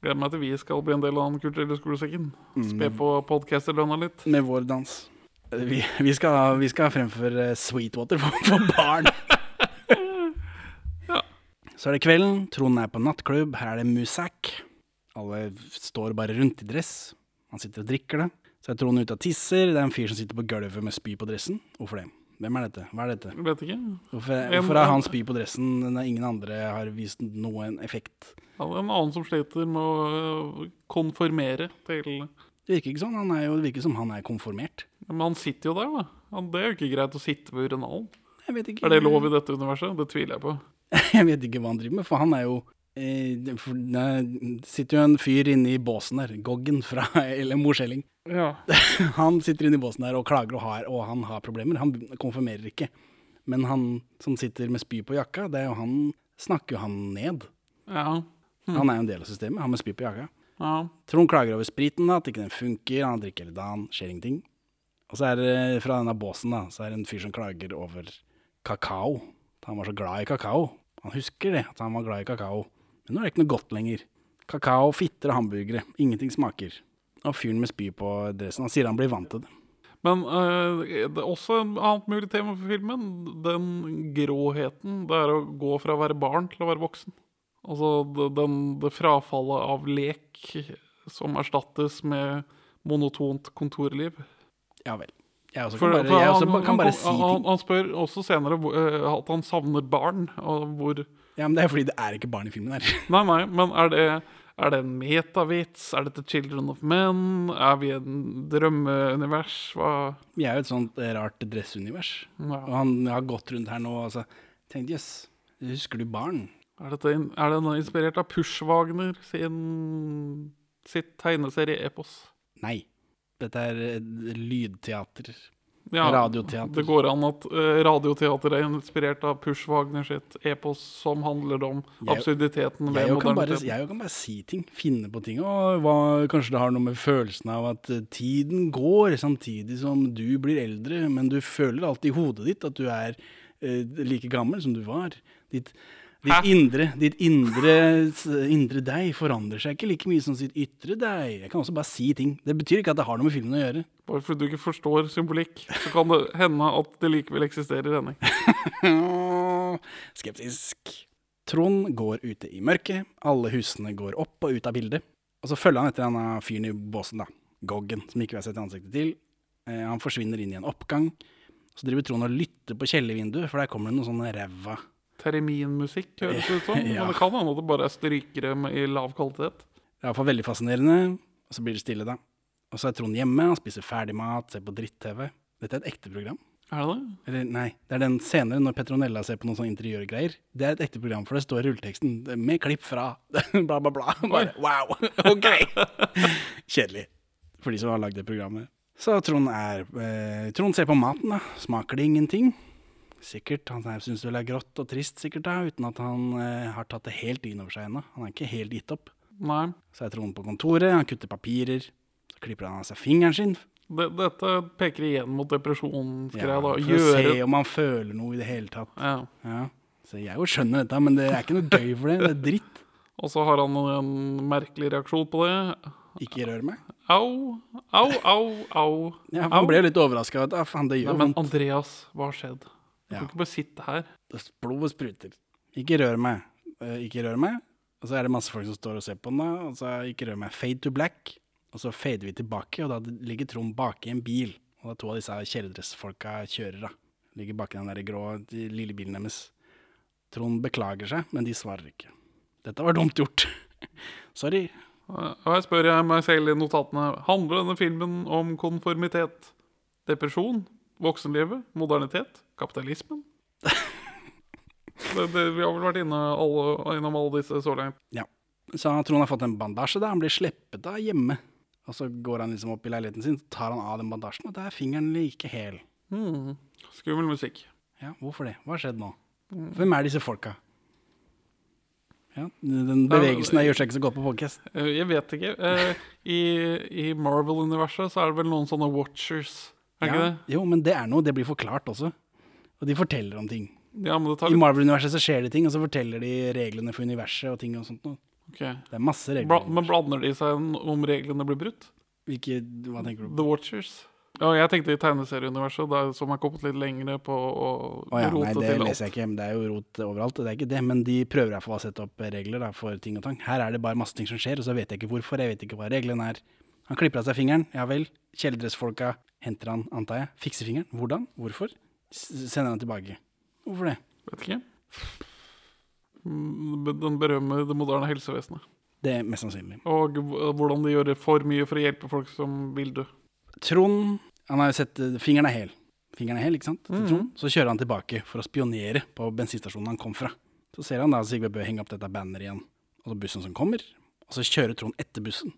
Gleder meg til vi skal bli en del av den kulturelle skolesekken. Spe på podcasterlønna litt. Med vår dans. Vi, vi, skal, vi skal fremføre Sweetwater for, for barn. Så er det kvelden. Trond er på nattklubb. Her er det musak. Alle står bare rundt i dress. Han sitter og drikker det. Så er Trond ute og tisser. Det er en fyr som sitter på gulvet med spy på dressen. Hvorfor det? Hvem er dette? Hva er dette? Jeg vet ikke. Hvorfor, hvorfor har han spy på dressen når ingen andre har vist noen effekt? Det er en annen som sliter med å konformere til Det virker ikke sånn. Han er jo, det virker som han er konformert. Men han sitter jo der, da. Det er jo ikke greit å sitte ved urinalen. Jeg vet ikke. Er det lov i dette universet? Det tviler jeg på. Jeg vet ikke hva han driver med, for han er jo eh, for, Det sitter jo en fyr inne i båsen der, Goggen fra eller Mor Skjelling. Ja. Han sitter inne i båsen der og klager og, har, og han har problemer. Han konfirmerer ikke. Men han som sitter med spy på jakka, det er jo han snakker jo han ned. Ja. Han er jo en del av systemet, han med spy på jakka. ja. Trond klager over spriten, da, at ikke den funker. Han drikker hele dagen, skjer ingenting. Og så er det fra denne båsen da, så er det en fyr som klager over kakao. Han var så glad i kakao. Han husker det, at han var glad i kakao. Men nå er det ikke noe godt lenger. Kakao, fitter og hamburgere. Ingenting smaker. Og fyren med spy på dressen, han sier han blir vant til det. Men øh, det er også en annet mulig tema for filmen. Den gråheten det er å gå fra å være barn til å være voksen. Altså det, den, det frafallet av lek som erstattes med monotont kontorliv. Ja vel. Jeg For- bare, jeg han, kan bare han, si ting. han spør også senere øh, at han savner barn. Hvor Ja, men det er fordi det er ikke barn i filmen her. Nei, nei, men er det, er det en metavits? Er dette Children of Men? Er vi i en drømmeunivers? Hva Vi er jo et sånt eh, rart dressunivers. ja. Og han har gått rundt her nå og altså, tenkt, jøss, husker du barn? Er, dette, er den inspirert av Pushwagner sin, sitt tegneserie-epos? Nei. Dette er eh, lydteater. Ja, Radioteater. Det går an at eh, radioteater er inspirert av Push Wagner sitt epos som handler om Jeg- absurditeten ved moderniteten. jeg kan bare si ting, finne på ting. Og hva, kanskje det har noe med følelsen av at eh, tiden går, samtidig som du blir eldre, men du føler alltid i hodet ditt at du er uh, like gammel som du var. Ditt, ditt indre, ditt indre, indre deg forandrer seg ikke like mye som sitt ytre deg. Jeg kan også bare si ting. Det betyr ikke at det har noe med filmen å gjøre. Bare fordi du ikke forstår symbolikk, så kan det hende at det likevel eksisterer, Henning. Skeptisk. Trond går ute i mørket. Alle husene går opp og ut av bildet. Og så følger han etter denne fyren i båsen, da. Goggen, som ikke vi har sett ansiktet til. Eh, han forsvinner inn i en oppgang. Så driver Trond og lytter på kjellervinduet, for der kommer det noen sånne ræva Terminmusikk, høres det ut som. Ja. Men det kan hende at det bare er strykere i lav kvalitet. Det er iallfall veldig fascinerende. Og så blir det stille, da. Og så er Trond hjemme, han spiser ferdigmat, ser på dritt-TV. Dette er et ekte program. Er det det? Eller nei, det er den senere når Petronella ser på noen sånne interiørgreier. Det er et ekte program, for det står i rulleteksten med klipp fra bla, bla, bla. Bare, wow, ok! Kjedelig for de som har lagd det programmet. Så Trond er eh, Trond ser på maten, da. Smaker det ingenting? Sikkert. Han syns vel det er grått og trist, sikkert, da, uten at han eh, har tatt det helt inn over seg ennå. Han er ikke helt gitt opp. Nei. Så er Trond på kontoret, han kutter papirer. Så klipper han av seg fingeren sin. Det, dette peker igjen mot depresjonsgreia. Ja, for for å se om han føler noe i det hele tatt. ja. Ja. Så jeg jo skjønner dette, men det er ikke noe gøy for det. Det er dritt. Og så har han en merkelig reaksjon på det. Ikke rør meg. Au, au, au, au. Ja, han ble jo litt overraska. Faen, det gjør vondt. men. Andreas, hva har skjedd? Du Ja. kan ikke bare sitte her. Blodet spruter. Ikke rør meg. Eh, ikke rør meg. Og så er det masse folk som står og ser på den, da. Og så ikke rør meg. Fade to black. Og så fader vi tilbake, og da ligger Trond bak i en bil. Og da to av disse kjeledressfolka kjører, da. Ligger bak i den der grå de lille bilen deres. Trond beklager seg, men de svarer ikke. Dette var dumt gjort. Sorry. Og her spør jeg meg selv i notatene Handler denne filmen om konformitet, depresjon, voksenlivet, modernitet, kapitalismen? Det, det, vi har vel vært inne alle, innom alle disse så langt. Ja. Så han Trond har fått en bandasje, da. Han blir sluppet av hjemme. Og så går han liksom opp i leiligheten sin, så tar han av den bandasjen, og da er fingeren like hel. Mm. Skummel musikk. Ja, hvorfor det? Hva har skjedd nå? Hvem er disse folka? Ja, den bevegelsen der gjør seg ikke så godt på podcast. Eh, Jeg vet ikke. Eh, I, i Marvel-universet så er det vel noen sånne watchers, er ja, ikke det? jo, men det er noe, det blir forklart også. Og de forteller om ting. Ja, tar I Marvel-universet så skjer det ting, og så forteller de reglene for universet og ting og sånt noe. ok. Det er masse regler. Bla, Men blander de seg om reglene blir brutt? Hvilke, hva tenker du The? Watchers? Ja, jeg tenkte i tegneserieuniverset, som har kommet litt lengre på å oh, ja, nei, det til leser jeg ikke. Det er jo rot overalt, det er ikke det. Men de prøver iallfall å sette opp regler da, for ting og tang. Her er det bare masse ting som skjer, og så vet jeg ikke hvorfor. Jeg vet ikke hva reglene er. Han klipper av seg fingeren. Ja vel. Kjeledressfolka henter han, antar jeg. Fikser fingeren. Hvordan? Hvorfor? Sender han tilbake. Hvorfor det? Vet ikke. Mm, Den berømmer det moderne helsevesenet. Det er mest sannsynlig. Og hvordan de gjør for mye for å hjelpe folk som vil dø. Trond Han har jo sett eh, Fingeren er hel. Fingeren er hel, ikke sant? Til Mhm. Trond. Så kjører han tilbake for å spionere på bensinstasjonen han kom fra. Så ser han da Sigve Bø henge opp dette banneret igjen. Og så bussen som kommer. Og så kjører Trond etter bussen.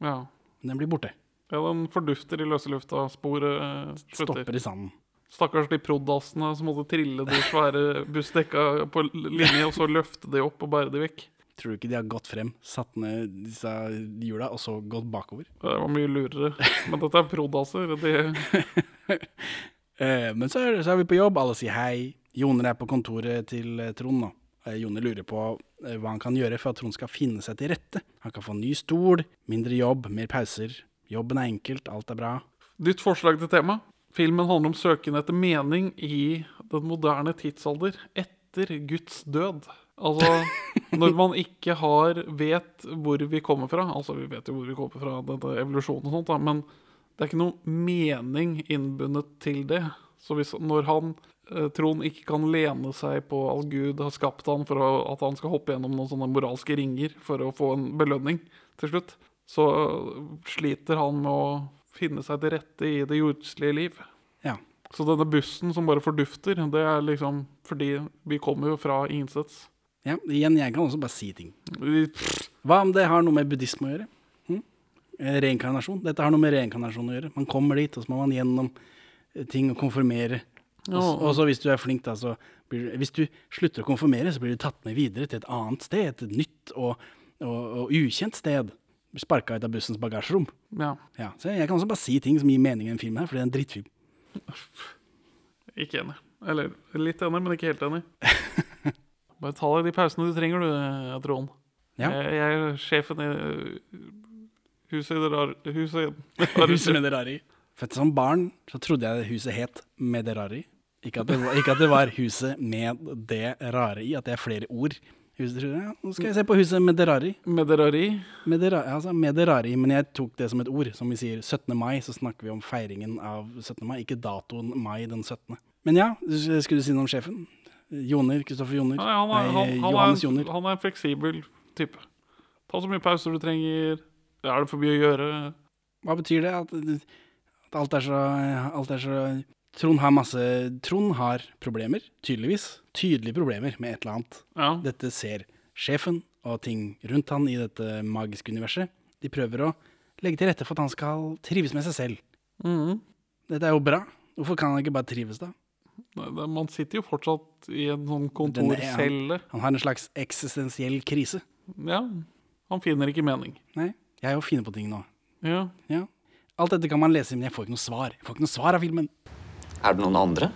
Ja. Men den blir borte. ja, den fordufter i løse lufta. Sporet eh, slutter. Stopper i sanden. Stakkars de prod.assene som måtte trille de svære bussdekka på linje, og så løfte de opp og bære de vekk. Tror du ikke de har gått frem, satt ned disse hjula, og så gått bakover? Det var mye lurere. Men dette er prod.asser. De Eh, men så er, så er vi på jobb, alle sier hei. Joner er på kontoret til eh, Trond nå. Eh, Joner lurer på hva han kan gjøre for at Trond skal finne seg til rette. Han kan få ny stol, mindre jobb, mer pauser. Jobben er enkelt, alt er bra. Nytt forslag til tema? Filmen handler om søken etter mening i den moderne tidsalder etter Guds død. Altså når man ikke har vet hvor vi kommer fra. Altså vi vet jo hvor vi kommer fra, denne evolusjonen og sånt, da, men det er ikke noe mening innbundet til det. Så hvis, når han, eh, Trond, ikke kan lene seg på at Gud har skapt han for at han skal hoppe gjennom noen sånne moralske ringer for å få en belønning til slutt, så sliter han med å finne seg til rette i det jordslige liv. Ja. Så denne bussen som bare fordufter, det er liksom fordi vi kommer jo fra ingensteds. ja. Igjen, jeg kan også bare si ting. Hva om det har noe med buddhisme å gjøre? Hm? Eh, Reinkarnasjon. Dette har noe med reinkarnasjon å gjøre. Man kommer dit, og så må man gjennom eh, ting og konfirmere. Og så- Og så hvis du er flink, da, så blir du Hvis du slutter å konfirmere, så blir du tatt med videre til et annet sted. Et nytt og, og, og ukjent sted. Blir Sparka ut av bussens bagasjerom. Ja, Ja, så jeg kan også bare si ting som gir mening i en film her, for det er en drittfilm. ikke enig. Eller litt enig, men ikke helt enig. Bare ta deg de pausene du trenger, du, Trond. Ja. Jeg, jeg er sjefen i uh, huset i det rare Huset, Huset Mederari. For som barn så trodde jeg huset het Mederari. Ikke at, det ikke at det var huset med det rare i, at det er flere ord. Huset, tror jeg, ja, nå skal jeg se på huset Mederari. Mederari. Medera, altså Mederari, men jeg tok det som et ord. Som vi sier 17. mai, så snakker vi om feiringen av 17. mai, ikke datoen mai den 17. Men ja, skulle du si noe om sjefen? Joner, Kristoffer Joner. Nei, han, er, han, han, Johannes er, Joner. han er en fleksibel type. Ta så mye pauser du trenger. Er det for mye å gjøre? Hva betyr det? At, at alt er så Alt er så Trond har masse Trond har problemer, tydeligvis. Tydelige problemer med et eller annet. Ja. Dette ser sjefen og ting rundt han i dette magiske universet. De prøver å legge til rette for at han skal trives med seg selv. Mhm. Dette er jo bra. Hvorfor kan han ikke bare trives, da? Nei, det- Man sitter jo fortsatt i en sånn kontorcelle. Han har en slags eksistensiell krise. Ja. Han finner ikke mening. Nei, jeg er jo finne på ting nå. Ja. Ja. Alt dette kan man lese, men jeg får ikke noe svar. Jeg får ikke noe svar av filmen. Er det noen andre?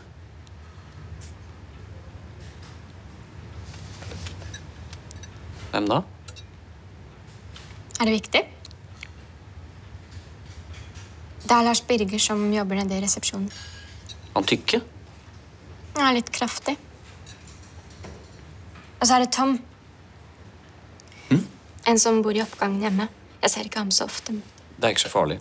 Hvem da? Er det viktig? Det er Lars Birger som jobber nede i resepsjonen. Han tykke? Han er litt kraftig. Og så er det Tom. En som bor i oppgangen hjemme. Jeg ser ikke ham så ofte. Det er ikke så farlig.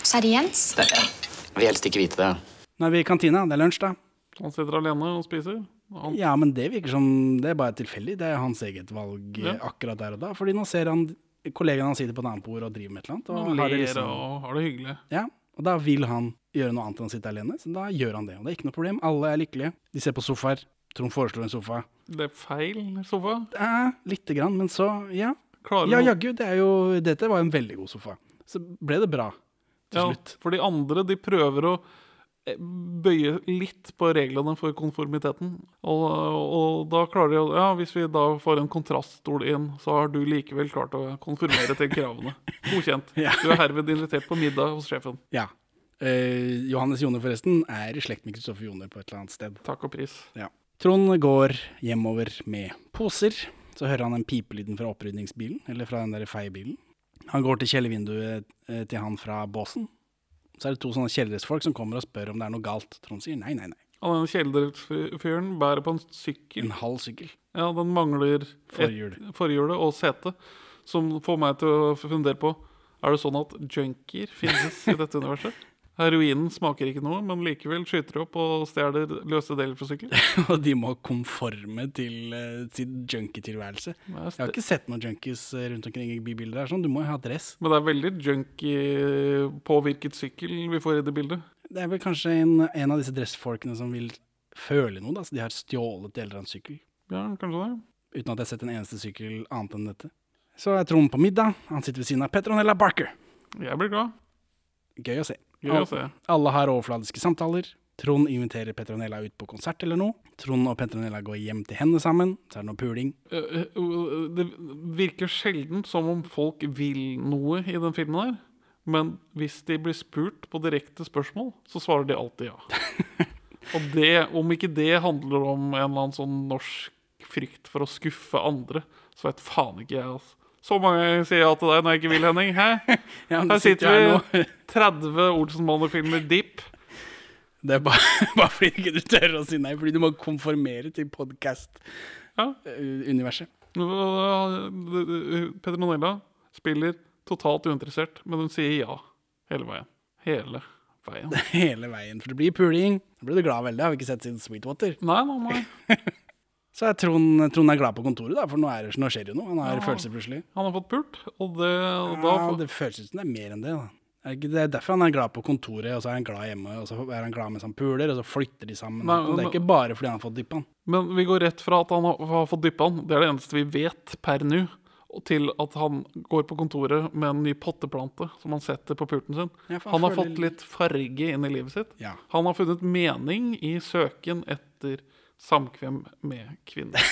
Og Så er det Jens. Det jeg vil helst ikke vite det. Nå er vi i kantina, det er lunsj, da. Han sitter alene og spiser. Han, Ja, men det virker som det er bare tilfeldig. Det er hans eget valg eh, Ja. akkurat der og da. Fordi nå ser han kollegaen hans sitter på et annet bord og driver med et eller annet. Og, han har liksom, og har det hyggelig. ja, og da vil han gjøre noe annet enn å sitte alene, så da gjør han det. Og det er ikke noe problem. Alle er lykkelige. De ser på sofaer. Trond foreslår en sofa. Det er feil sofa. Ja, lite grann, men så, ja. Klarer Ja, jaggu, det er jo Dette var en veldig god sofa. Så ble det bra til Ja, slutt. for de andre, de prøver å eh, bøye litt på reglene for konformiteten. Og, og da klarer de å Ja, hvis vi da får en kontraststol inn, så har du likevel klart å konformere til kravene. Godkjent. Du er herved invitert på middag hos sjefen. Ja. Eh, Johannes Jone, forresten, er i slekt med Kristoffer Jone på et eller annet sted. Takk og pris. Ja. Trond går hjemover med poser. Så hører han den pipelyden fra opprydningsbilen, eller fra den der feiebilen. Han går til kjellervinduet eh, til han fra båsen. Så er det to sånne kjellersfolk som kommer og spør om det er noe galt. Trond sier nei, nei, nei. Og den kjellerfyren bærer på en sykkel. En halv sykkel. Ja, den mangler Forhjul. forhjulet og sete. Som får meg til å fundere på Er det sånn at junkier finnes i dette universet? Heroinen smaker ikke noe, men likevel skyter opp og stjeler løse deler fra sykkel. Og de må konforme til uh, sin junkietilværelse. Jeg har ikke sett noen junkies eh, rundt omkring i bybildet. Sånn. Du må jo ha dress. Men det er veldig junkie-påvirket sykkel vi får i det bildet. Det er vel kanskje en, en av disse dressfolkene som vil føle noe. da, så De har stjålet deler av en sykkel. Ja, kanskje det. Uten at jeg har sett en eneste sykkel annet enn dette. Så er Trond på middag. Han sitter ved siden av Petronella Barker. Jeg blir glad. Gøy å se. Se. Alle har overfladiske samtaler. Trond inviterer Petronella ut på konsert eller noe. Trond og Petronella går hjem til henne sammen. Så er det noe puling. Eh, eh, Det virker sjelden som om folk vil noe i den filmen der. Men hvis de blir spurt på direkte spørsmål, så svarer de alltid ja. Og det, om ikke det handler om en eller annen sånn norsk frykt for å skuffe andre, så vet faen ikke jeg, altså. Så mange sier ja til deg når jeg ikke vil, Henning. Hæ? Ja, Her sitter vi, nå. 30 Olsenmannen-filmer deep. Det er bare, bare fordi ikke du tør å si nei, fordi du må konformere til podkast-universet. Ja. Petronella spiller totalt uinteressert, men hun sier ja hele veien. Hele veien. Hele veien. For det blir puling. Da blir du glad veldig. Har vi ikke sett siden Sweetwater. Nei, nei, nei. Så er Trond, Trond er glad på kontoret, da, for nå, er, nå skjer det jo noe. Han har Ja. følelser plutselig. Han har fått pult, og det, og da Ja, det føles ut som det er mer enn det. da. Det er derfor han er glad på kontoret, og så er han glad hjemme, og så er han glad mens han puler, og så flytter de sammen. Nei, men, det er ikke bare fordi han har fått dyppa han. Men vi går rett fra at han har, har fått dyppa han, det er det eneste vi vet per nå, til at han går på kontoret med en ny potteplante som han setter på pulten sin. Ja, han har fått litt farge inn i livet sitt. Han har funnet mening i søken etter samkvem med kvinner.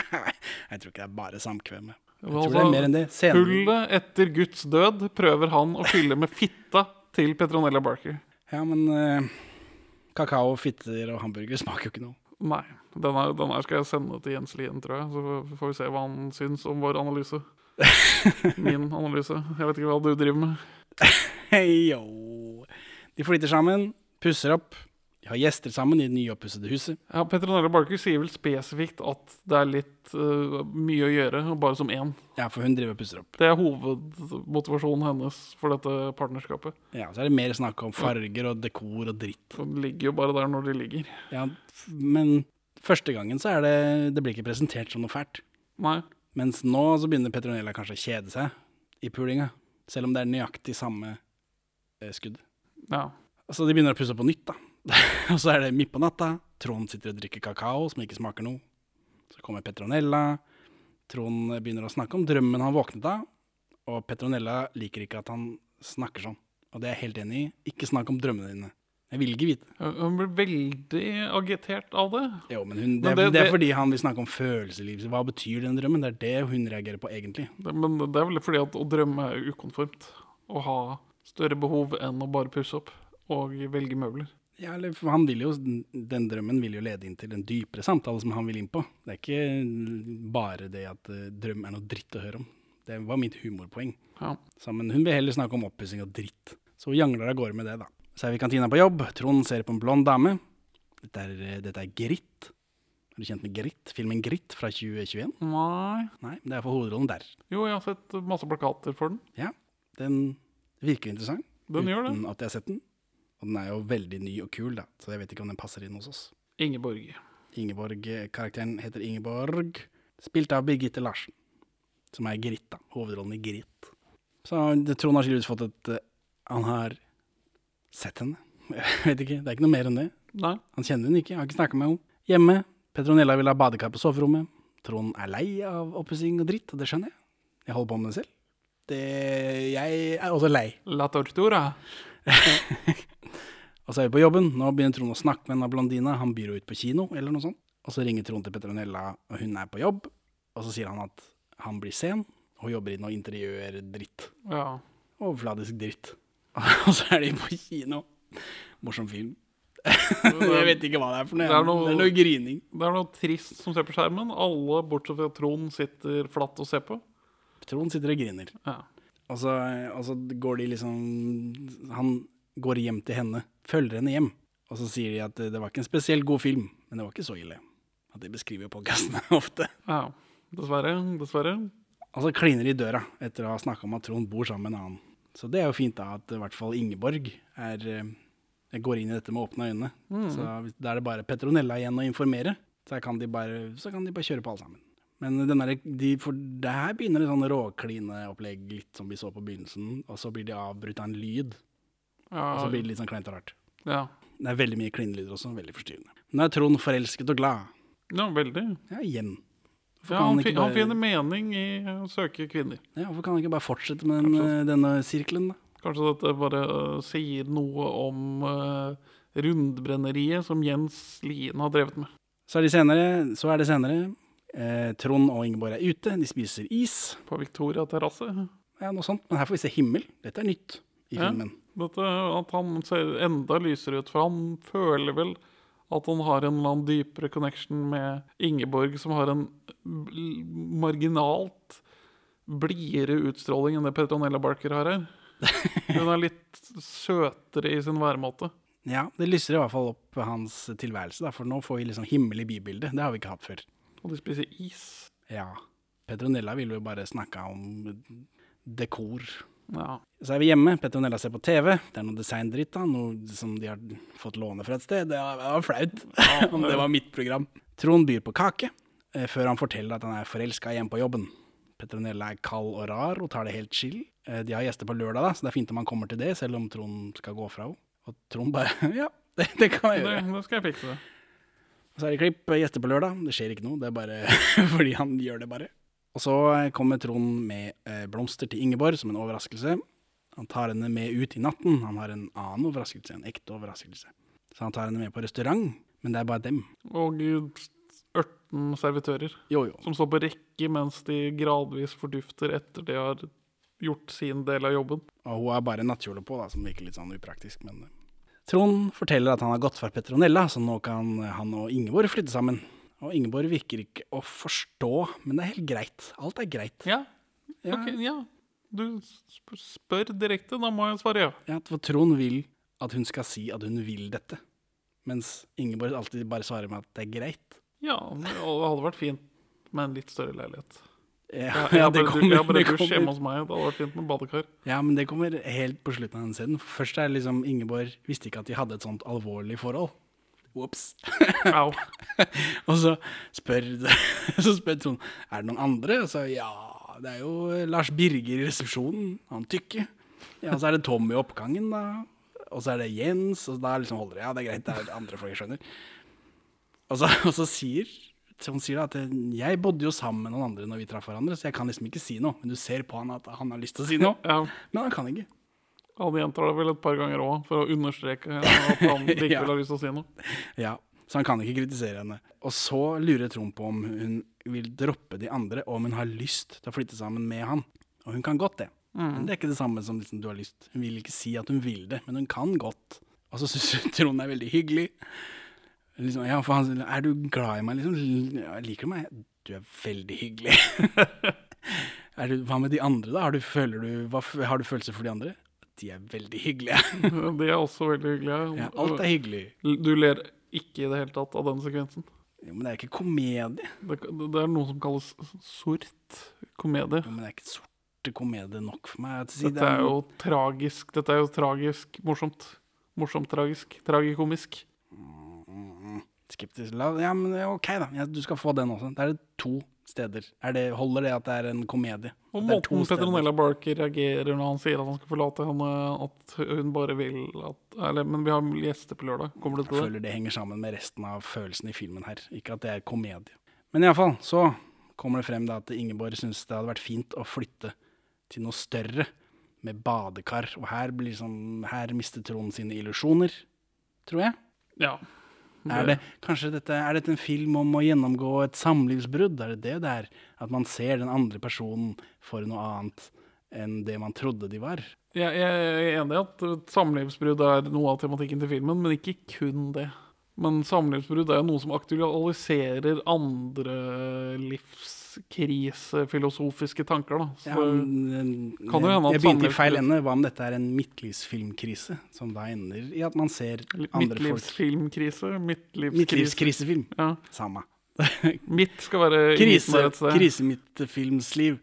Jeg tror ikke det er bare samkvem. Jeg Altså, tror det er mer enn det. Senere, Hullet etter Guds død prøver han å fylle med fitta til Petronella Barker. ja, men eh, kakao, fitter og hamburger smaker jo ikke noe. Nei. Den her, den her skal jeg sende til Jens Lien, tror jeg. Så får vi se hva han syns om vår analyse. Min analyse. Jeg vet ikke hva du driver med. Yo. De flytter sammen, pusser opp. De har gjester sammen i det nyoppussede huset. Ja, Petronella Barker sier vel spesifikt at det er litt uh, mye å gjøre, bare som én. Ja, for hun driver og pusser opp. Det er hovedmotivasjonen hennes for dette partnerskapet. Ja, Så er det mer snakk om farger og dekor og dritt. De ligger jo bare der når de ligger. Ja, men første gangen så er det Det blir ikke presentert som noe fælt. Nei. Mens nå så begynner Petronella kanskje å kjede seg i pulinga. Selv om det er nøyaktig samme eh, skudd. Ja. Så de begynner å pusse opp på nytt, da. og så er det midt på natta. Trond sitter og drikker kakao som ikke smaker noe. Så kommer Petronella. Trond begynner å snakke om drømmen han våknet av. Og Petronella liker ikke at han snakker sånn. Og det er jeg helt enig i. Ikke snakk om drømmene dine. Jeg vil ikke vite. Hun blir veldig agitert av det. Jo, men hun, det, Men det- det er fordi han vil snakke om følelsesliv. Hva betyr den drømmen? Det er det hun reagerer på, egentlig. det. Men det er vel fordi at å drømme er ukonformt. Å ha større behov enn å bare pusse opp og velge møbler. Ja, for han vil jo, Den drømmen vil jo lede inn til en dypere samtale som han vil inn på. Det er ikke bare det at eh, drøm er noe dritt å høre om. Det var mitt humorpoeng. Ja. Så, men hun vil heller snakke om oppussing og dritt. Så hun jangler av gårde med det, da. Så er vi i kantina på jobb. Trond ser på en blond dame. Dette er, eh, dette er Gritt. Er du kjent med Gritt? Filmen Gritt fra 2021? Nei Nei, det er for hovedrollen der. Jo, jeg har sett masse plakater for den. Ja, den virker interessant. Den gjør det. Uten at jeg har sett den. Og den er jo veldig ny og kul, da. Så jeg vet ikke om den passer inn hos oss. Ingeborg. Ingeborg, eh, Karakteren heter Ingeborg, spilt av Birgitte Larsen. Som er Gritt, da. Hovedrollen i Gritt. Så det- Trond har tydeligvis fått et eh, Han har sett henne. Jeg vet ikke. Det er ikke noe mer enn det. Nei. Han kjenner henne ikke. Har ikke snakka med henne. Hjemme. Petronella vil ha badekar på soverommet. Trond er lei av oppussing og dritt, og det skjønner jeg. Jeg holder på med det selv. Det, jeg er også lei. La tortura. Og så er vi på jobben. Nå begynner Trond å snakke med en av blondina. Han byr henne ut på kino, eller noe sånt. Og så ringer Trond til Petronella, og hun er på jobb. Og så sier han at han blir sen, og jobber i noe interiørdritt. Ja. Overfladisk dritt. Og så er de på kino. Morsom film. Jeg vet ikke hva det er for noe. Det er noe- det er noe grining. Det er noe trist som ser på skjermen. Alle bortsett fra Trond sitter flatt og ser på. Trond sitter og griner. Ja. Og så, og så går de liksom Han går hjem til henne, følger henne hjem. Og så sier de at det var ikke en spesielt god film, men det var ikke så ille. At det beskriver podkastene ofte. ja. Dessverre. Dessverre. Og så kliner de i døra etter å ha snakka om at Trond bor sammen med en annen. Så det er jo fint da at i hvert fall Ingeborg er, eh, går inn i dette med åpne øyne. Så da er det bare Petronella igjen å informere. Så kan de bare, så kan de bare kjøre på alle sammen. Men denne, de, for det her begynner et sånn råklineopplegg, litt som vi så på begynnelsen. Og så blir de avbrutt av en lyd, Ja. og så blir det litt sånn kleint og rart. ja. Det er veldig mye klinelyder også, veldig forstyrrende. Nå er Trond forelsket og glad. ja, veldig. Ja, igjen. Ja, han, han, fi- han finner mening i å søke kvinner. Ja, hvorfor kan han ikke bare fortsette med den, denne sirkelen, da? Kanskje dette bare uh, sier noe om uh, rundbrenneriet som Jens Lien har drevet med. Så er, de senere, så er det senere. Eh, Trond og Ingeborg er ute, de spiser is. På Victoria terrasse. Ja, noe sånt. Men her får vi se himmel. Dette er nytt i Ja. Dette, at han ser enda lysere ut, for han føler vel at han har en eller annen dypere connection med Ingeborg, som har en marginalt blidere utstråling enn det Petronella Barker har her. Hun er litt søtere i sin væremåte. Ja, det lyser i hvert fall opp hans tilværelse, da, for nå får vi liksom himmel i bybildet. Det har vi ikke hatt før. Og de spiser is. Ja. Petronella ville jo bare snakka om dekor. Ja. Så er vi hjemme, Petronella ser på TV. Det er noe designdritt, da. Noe som de har fått låne fra et sted. Det var, det var flaut om det var mitt program. Trond byr på kake, eh, før han forteller at han er forelska hjemme på jobben. Petronella er kald og rar og tar det helt chill. Eh, De har gjester på lørdag, da, så det er fint om han kommer til det, selv om Trond skal gå fra henne. Og Trond bare Ja, det, det kan jeg gjøre. det skal jeg fikse. Og så er det klipp, eh, gjester på lørdag. Det skjer ikke noe, det er bare fordi han gjør det bare. Og så kommer Trond med eh, blomster til Ingeborg som en overraskelse. Han tar henne med ut i natten. Han har en annen overraskelse, en ekte overraskelse. Så han tar henne med på restaurant, men det er bare dem. Og 18 servitører Jo, jo. som står på rekke mens de gradvis fordufter etter de har gjort sin del av jobben. Og hun har bare nattkjole på, da, som virker litt sånn upraktisk, men eh. Trond forteller at han har gått for Petronella, så nå kan han og Ingeborg flytte sammen. Og Ingeborg virker ikke å forstå, men det er helt greit. Alt er greit. Ja, Ja, ok, ja. Du spør direkte, da må jeg svare ja. ja, for Trond vil at hun skal si at hun vil dette, mens Ingeborg alltid bare svarer med at det er greit. Ja, det hadde vært fint med en litt større leilighet. Ja, jeg det kommer- jeg bare dusj hjemme hos meg. Det hadde vært fint med badekar. Ja, men det kommer helt på slutten av den scenen. Først er liksom Ingeborg visste ikke at de hadde et sånt alvorlig forhold. Ops. Au. og så spør, så spør Trond er det noen andre. Og så ja, det er jo Lars Birger i resepsjonen. Han tykke. Ja, så er det Tom i oppgangen, da. Og så er det Jens. Og da liksom holder det. Ja, det er greit. Det er andre folk jeg skjønner. Og så, og så sier Trond sier da at jeg bodde jo sammen med noen andre når vi traff hverandre, så jeg kan liksom ikke si noe. Men du ser på han at han har lyst til å si noe. Ja, Men han kan ikke. Han gjentar det vel et par ganger òg, for å understreke at han likevel Ja. har lyst til å si noe. Ja, så han kan ikke kritisere henne. Og så lurer Trond på om hun vil droppe de andre, og om hun har lyst til å flytte sammen med han. Og hun kan godt det. Men det er ikke det samme som liksom, du har lyst. Hun vil ikke si at hun vil det, men hun kan godt. Og så syns Trond er veldig hyggelig. Liksom, ja, for han sier Er du glad i meg, liksom? Ja, liker du meg? Du er veldig hyggelig. er du, hva med de andre, da? Har du, føler du, hva, har du følelser for de andre? De er veldig hyggelige. de er også veldig hyggelige. ja, alt er hyggelig. Du ler ikke i det hele tatt av den sekvensen. Jo, men det er ikke komedie. Det, det er noe som kalles sort komedie. Jo, men det er ikke sorte komedie nok for meg. si Dette er jo tragisk. Dette er jo tragisk morsomt. Morsomt tragisk. Tragikomisk. Skeptisk. La, ja, men ok, da. Du skal få den også. Det er det to steder. Er det, holder det at det er en komedie? Og måten. Petronella Barker reagerer når han sier at han skal forlate henne, at hun bare vil at eller, Men vi har gjester på lørdag. Kommer du Jeg til det? føler det henger sammen med resten av følelsen i filmen her. Ikke at det er komedie. Men iallfall, så kommer det frem da at Ingeborg syns det hadde vært fint å flytte til noe større, med badekar. Og her, blir liksom, her mister Trond sine illusjoner. tror jeg. Ja. Er, det, dette, er dette en film om å gjennomgå et samlivsbrudd? Er det det det er? At man ser den andre personen for noe annet enn det man trodde de var? Jeg, jeg er enig i at samlivsbrudd er noe av tematikken til filmen, men ikke kun det. Men samlivsbrudd er jo noe som aktualiserer andre livskrisefilosofiske tanker, da. Så Ja, men, eh, kan det hende at jeg begynte i feil ende. Hva om dette er en midtlivsfilmkrise, som da ender i at man ser andre folk midtlivsfilmkrise, midtlivskrise. Midtlivskrisefilm. Ja. Samme. Midt skal være Krise, krisemidtfilmsliv.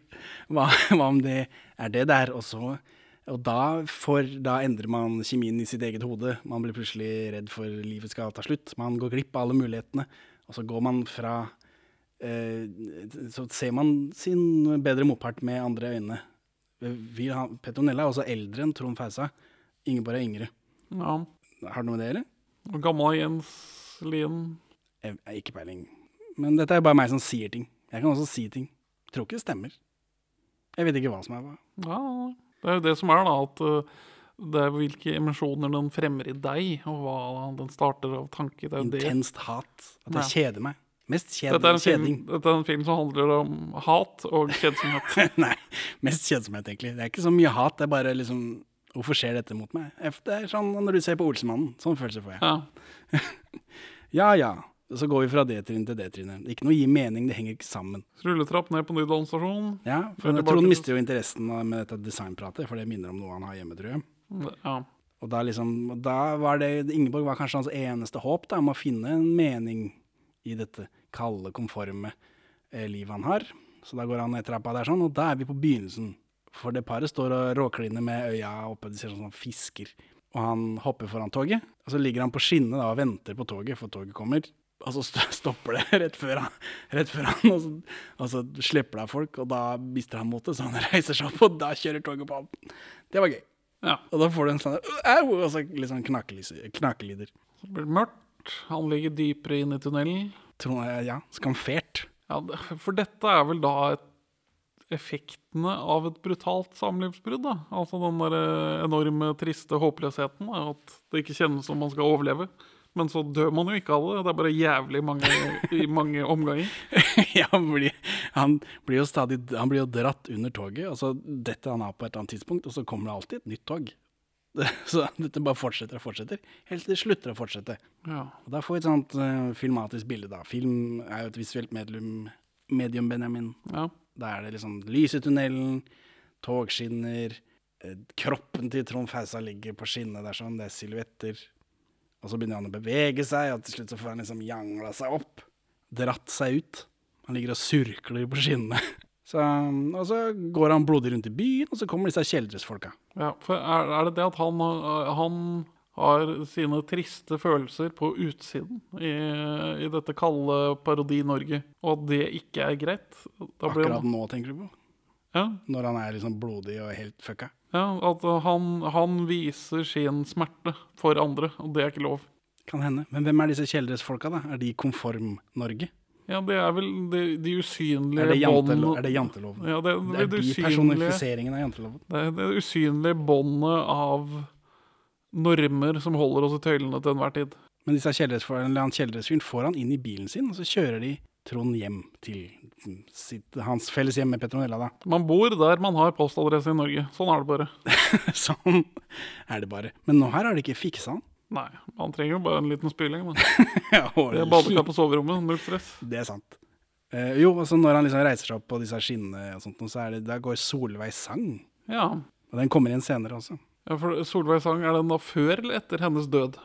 Hva, hva om det er det der? Og så og da, for, da endrer man kjemien i sitt eget hode. Man blir plutselig redd for livet skal ta slutt. Man går glipp av alle mulighetene. Og så går man fra Så ser man sin bedre motpart med andre øyne. Vi har, Petronella er også eldre enn Trond Fausa. Ingeborg er yngre. Ja. Har du noe med det, eller? Og Gammel Jens Lien. Jeg jeg, ikke peiling. Men dette er bare meg som sier ting. Jeg kan også si ting. Tror ikke det stemmer. Jeg vet ikke hva som er hva. Ja, det er jo det som er, da. At uh, det er hvilke emosjoner den fremmer i deg, og hva den starter av tanke. Det er jo det. Intenst hat. At jeg Ja. kjeder meg. Mest kjed, Dette er, film, kjeding. dette er en film som handler om hat og kjedsomhet. Nei, mest kjedsomhet, egentlig. Det er ikke så mye hat. Det er bare liksom Hvorfor skjer dette mot meg? Det er sånn når du ser på Olsemannen. Sånn følelse får jeg. Ja. Ja ja. Så går vi fra det trinnet til det trinnet. Ikke noe gir mening, det henger ikke sammen. Rulletrapp ned på Nydalen stasjon. Ja, for Trond mister jo interessen med dette designpratet, for det minner om noe han har hjemme, tror jeg. Ja. Og da liksom, da var det, Ingeborg var kanskje hans eneste håp da, om å finne en mening i dette kalde, konforme eh, livet han har. Så da går han ned trappa der sånn, og da er vi på begynnelsen. For det paret står og råkliner med øya oppe, de ser sånn som fisker. Og han hopper foran toget, og så ligger han på skinnet da og venter på toget, for toget kommer. Og så stopper det rett før han, rett før han og, så, og så slipper det av folk, og da mister han motet, så han reiser seg opp, og da kjører toget på han. Det var gøy. ja. Og da får du en sånn au, og så litt sånn knakelyder. Så blir det mørkt. Han ligger dypere inn i tunnelen. Tror jeg, ja, skamfert. Ja, for dette er vel da effektene av et brutalt samlivsbrudd. da. Altså den der eh, enorme, triste håpløsheten. da, At det ikke kjennes som man skal overleve. Men så dør man jo ikke av det. Det er bare jævlig mange i mange omganger. ja, han blir, han blir jo stadig Han blir jo dratt under toget, og så detter han av på et eller annet tidspunkt, og så kommer det alltid et nytt tog. Så dette bare fortsetter og fortsetter, helt til det slutter å fortsette. Ja. Og da får vi et sånt uh, filmatisk bilde, da. Film er jo et visuelt medium, medium Benjamin. ja. Da er det liksom lys i tunnelen, togskinner, eh, kroppen til Trond Fausa ligger på skinnet der sånn, det er silhuetter. Og så begynner han å bevege seg, og til slutt så får han liksom jangla seg opp. Dratt seg ut. Han ligger og surkler på skinnene. Så, og så går han blodig rundt i byen, og så kommer disse kjeldresfolka. ja. For er, er det det at han, har- han har sine triste følelser på utsiden i, i dette kalde Parodi-Norge, og at det ikke er greit? Akkurat han, nå, tenker du på? ja, Når han er liksom blodig og helt fucka. Ja, at han, han viser sin smerte for andre, og det er ikke lov. Kan hende. Men hvem er disse kjeldresfolka, da? Er de Konform-Norge? Ja, det er vel de, de usynlige Er det, jante, bånd- er det janteloven? Ja, det, Det det, er det, de usynlige, personifiseringen av janteloven. det, er det usynlige båndet av normer som holder oss i tøylene til enhver tid. Men disse kjeldresfyren får han inn i bilen sin, og så kjører de Trond hjem til sitt, hans felles hjem med Petronella, da. Man bor der man har postadresse i Norge. Sånn er det bare. sånn er det bare. Men nå her har de ikke fiksa han. Nei, man trenger jo bare en liten spyling. Men. Ja, Det er badekar på soverommet, null stress. Det er sant. Eh, jo, altså når han liksom reiser seg opp på disse skinnene og sånt, så er det, da går Solveig sang. Ja. Og den kommer inn senere også. ja, for Solveig Sang, er den da før eller etter hennes død?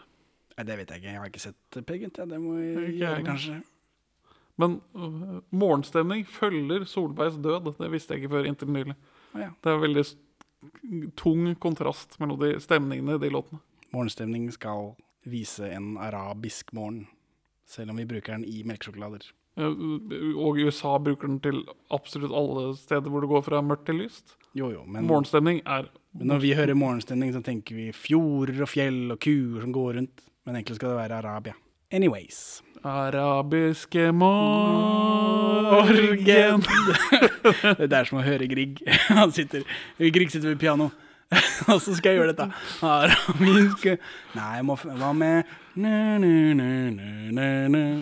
Nei, det vet jeg ikke. Jeg har ikke sett Per Peggent. Ja, det må jeg gjøre, kanskje. Men uh, morgenstemning følger Solveigs død. Det visste jeg ikke før inntil nylig. Ja. Det er veldig tung kontrast mellom de stemningene i de låtene. Morgenstemning skal vise en arabisk morgen, selv om vi bruker den i melkesjokolader. Og i USA bruker den til absolutt alle steder hvor det går fra mørkt til lyst. Jo, jo, men Morgenstemning er men når vi hører morgenstemning, så tenker vi fjorder og fjell og kuer som går rundt. Men egentlig skal det være Arabia. Anyways. Arabiske morgen det er som å høre Grieg. Han sitter, Grieg sitter ved piano. Og så skal jeg gjøre dette. Araminske Nei, jeg må Hva med.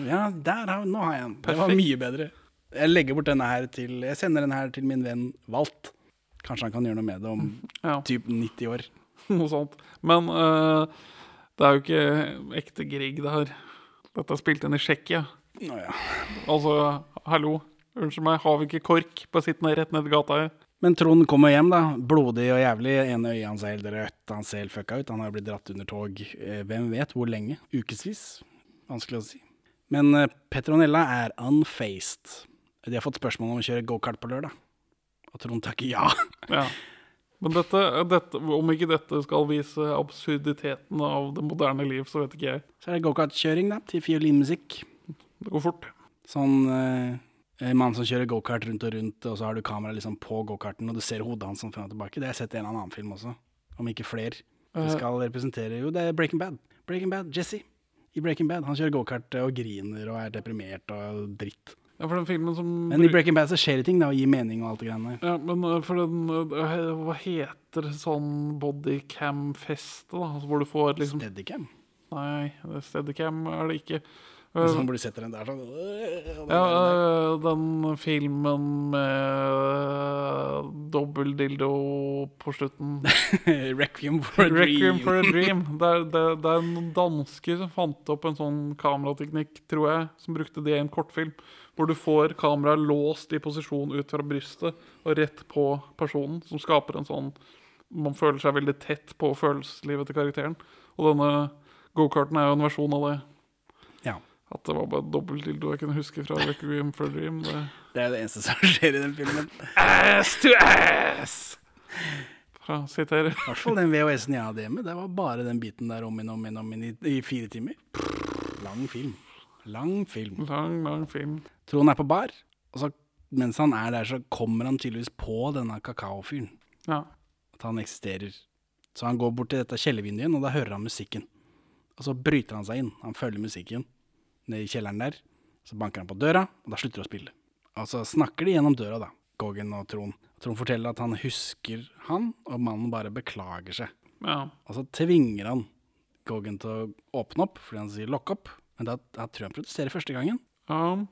Ja, der har, nå har jeg den. Det var mye bedre. Jeg legger bort denne her til Jeg sender den her til min venn Walt. Kanskje han kan gjøre noe med det om Ja, typ 90 år. noe sånt. Men uh, det er jo ikke ekte Grieg, det her. Dette er spilt inn i Tsjekkia. Ja. Altså, hallo. Unnskyld meg, har vi ikke KORK på sittende rett ned gata her? Men Trond kommer hjem, da. Blodig og jævlig. Ene øyet hans er helt rødt. Han ser helt fucka ut. Han har blitt dratt under tog. Eh, Hvem vet hvor lenge? Ukevis? Vanskelig å si. Men eh, Petronella er unfaced. De har fått spørsmål om å kjøre gokart på lørdag. Og Trond takker ja. Ja. Men dette, dette, om ikke dette skal vise absurditeten av det moderne liv, så vet ikke jeg. Så er det gokartkjøring, da, til fiolinmusikk. Det går fort. Sånn eh, en mann som kjører gokart rundt og rundt, og så har du kamera liksom på gokarten, og du ser hodet hans som frem og tilbake. Det har jeg sett i en eller annen film også, om ikke flere. Det Eh. skal representere Jo, det er Breaking Bad. Breaking Bad, Jesse. I Breaking Bad. Han kjører gokart og griner og er deprimert og dritt. Ja, for den filmen som Men i Breaking Bad så skjer det ting, da, og gir mening og alt det greiene der. Ja, men øh, for den Hva heter sånn bodycam-feste, da? Altså, hvor du får liksom Steadicam. Nei, steadycam er det ikke. Uh, man blir sett den der sånn. ja, den øh, filmen med dobbeldildo på slutten. Requiem for a Dream. Requiem for a Dream. Det er, det, det er noen dansker som fant opp en sånn kamerateknikk, tror jeg, som brukte det i en kortfilm. Hvor du får kameraet låst i posisjon ut fra brystet og rett på personen, som skaper en sånn Man føler seg veldig tett på følelseslivet til karakteren. Og denne gokarten er jo en versjon av det. At det var bare dobbeltdildo jeg kunne huske fra Requiem for a Dream. Det. Det er det eneste som skjer i den filmen. Ass to ass! Fra sitere. I hvert fall den VHS-en jeg hadde hjemme. Det var bare den biten der om igjen om igjen om igjen i fire timer. Lang film. Lang film. Lang, lang film. Trond er på bar, og så, mens han er der, så kommer han tydeligvis på denne kakaofyren. Ja. At han eksisterer. Så han går bort til dette kjellervinduet og da hører han musikken. Og så bryter han seg inn. Han følger musikken ned i kjelleren der. Så banker han på døra, og da slutter de å spille. Og så snakker de gjennom døra, da, Goggen og Trond. Trond forteller at han husker han, og mannen bare beklager seg. ja. Og så tvinger han Goggen til å åpne opp, fordi han sier 'lock opp'. Men da, da tror jeg han protesterer første gangen. Ja.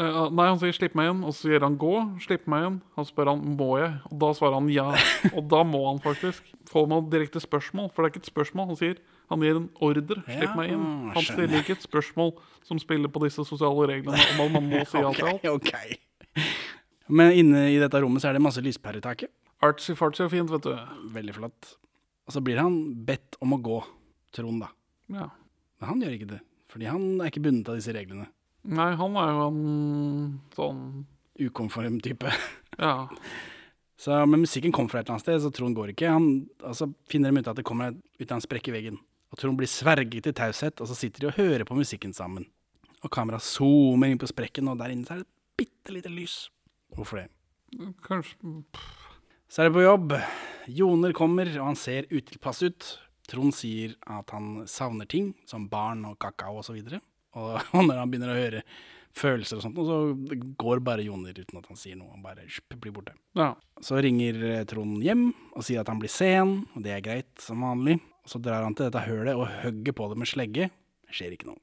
Eh, Nei, han sier 'slipp meg inn', og så sier han 'gå'. Slipp meg inn. Han spør han 'må jeg', og da svarer han ja. Og da må han faktisk. Får man direkte spørsmål, for det er ikke et spørsmål. Han sier han gir en ordre. 'Slipp meg inn'. Han stiller ikke et spørsmål som spiller på disse sosiale reglene om at man må si ja til alt. Ok, ok. Men inne i dette rommet så er det masse lyspærer i taket. Artsy-fartsy og fint, vet du. Veldig flott. Og så blir han bedt om å gå, Trond, da. Ja. Men han gjør ikke det, fordi han er ikke bundet av disse reglene. Nei, han er jo en sånn Ukonform type. Ja. Så, men musikken kom fra et eller annet sted, så Trond går ikke. Han, altså, finner dem ut at det kommer ut av en sprekk i veggen. Og Trond blir sverget til taushet, og så sitter de og hører på musikken sammen. Og kameraet zoomer inn på sprekken, og der inne er det et bitte lite lys. Hvorfor det? Kanskje Så er det på jobb. Joner kommer, og han ser utilpass ut. Trond sier at han savner ting, som barn og kakao osv. Og, og når han begynner å høre følelser og sånt, og så går bare Joner uten at han sier noe. Han bare blir borte. Ja. Så ringer eh, Trond hjem og sier at han blir sen, og det er greit, som vanlig. Og så drar han til dette hølet og hogger på det med slegge. Det Skjer ikke noe.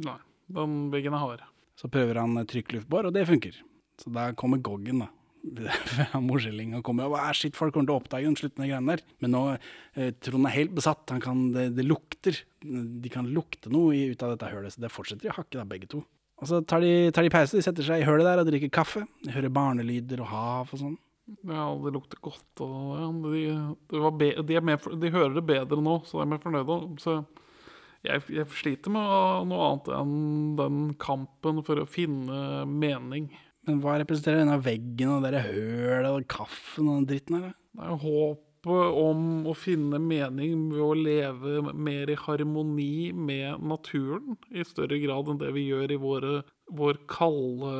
Nei. Byggene er hard. Så prøver han trykkluftbår, og det funker. Så da kommer Goggen, da. Morselling kommer og er folk kommer til å oppdage den sluttende greiene der. Men nå, eh, Trond er helt besatt. Han kan, det, det lukter. De kan lukte noe i, ut av dette hølet, så det fortsetter å hakke, da, begge to. Og så tar de, tar de pause, de setter seg i hølet der og drikker kaffe. De hører barnelyder og hav og sånn. Ja, det lukter godt. Og, ja, de, de, de, er mer, de hører det bedre nå, så de er mer fornøyde. Så jeg, jeg sliter med noe annet enn den kampen for å finne mening. Men hva representerer denne veggen og dere hølet og kaffen og den dritten her. Det er håpet om å finne mening ved å leve mer i harmoni med naturen, i større grad enn det vi gjør i våre, vår kalde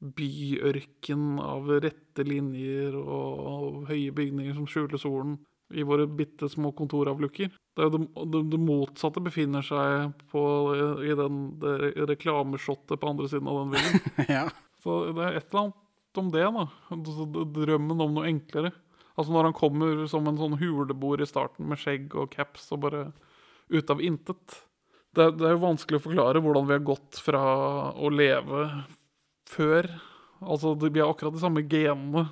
byørken av rette linjer og høye bygninger som skjuler solen. I våre bitte små kontoravlukker. Det, det, det, motsatte befinner seg på, i den, det reklameshottet på andre siden av den veggen. ja. Så det er et eller annet om det, da. Altså, Drømmen om noe enklere. Altså når han kommer som en sånn huleboer i starten med skjegg og caps og bare ut av intet. Det, det er jo vanskelig å forklare hvordan vi har gått fra å leve før. Altså det, vi har akkurat de samme genene,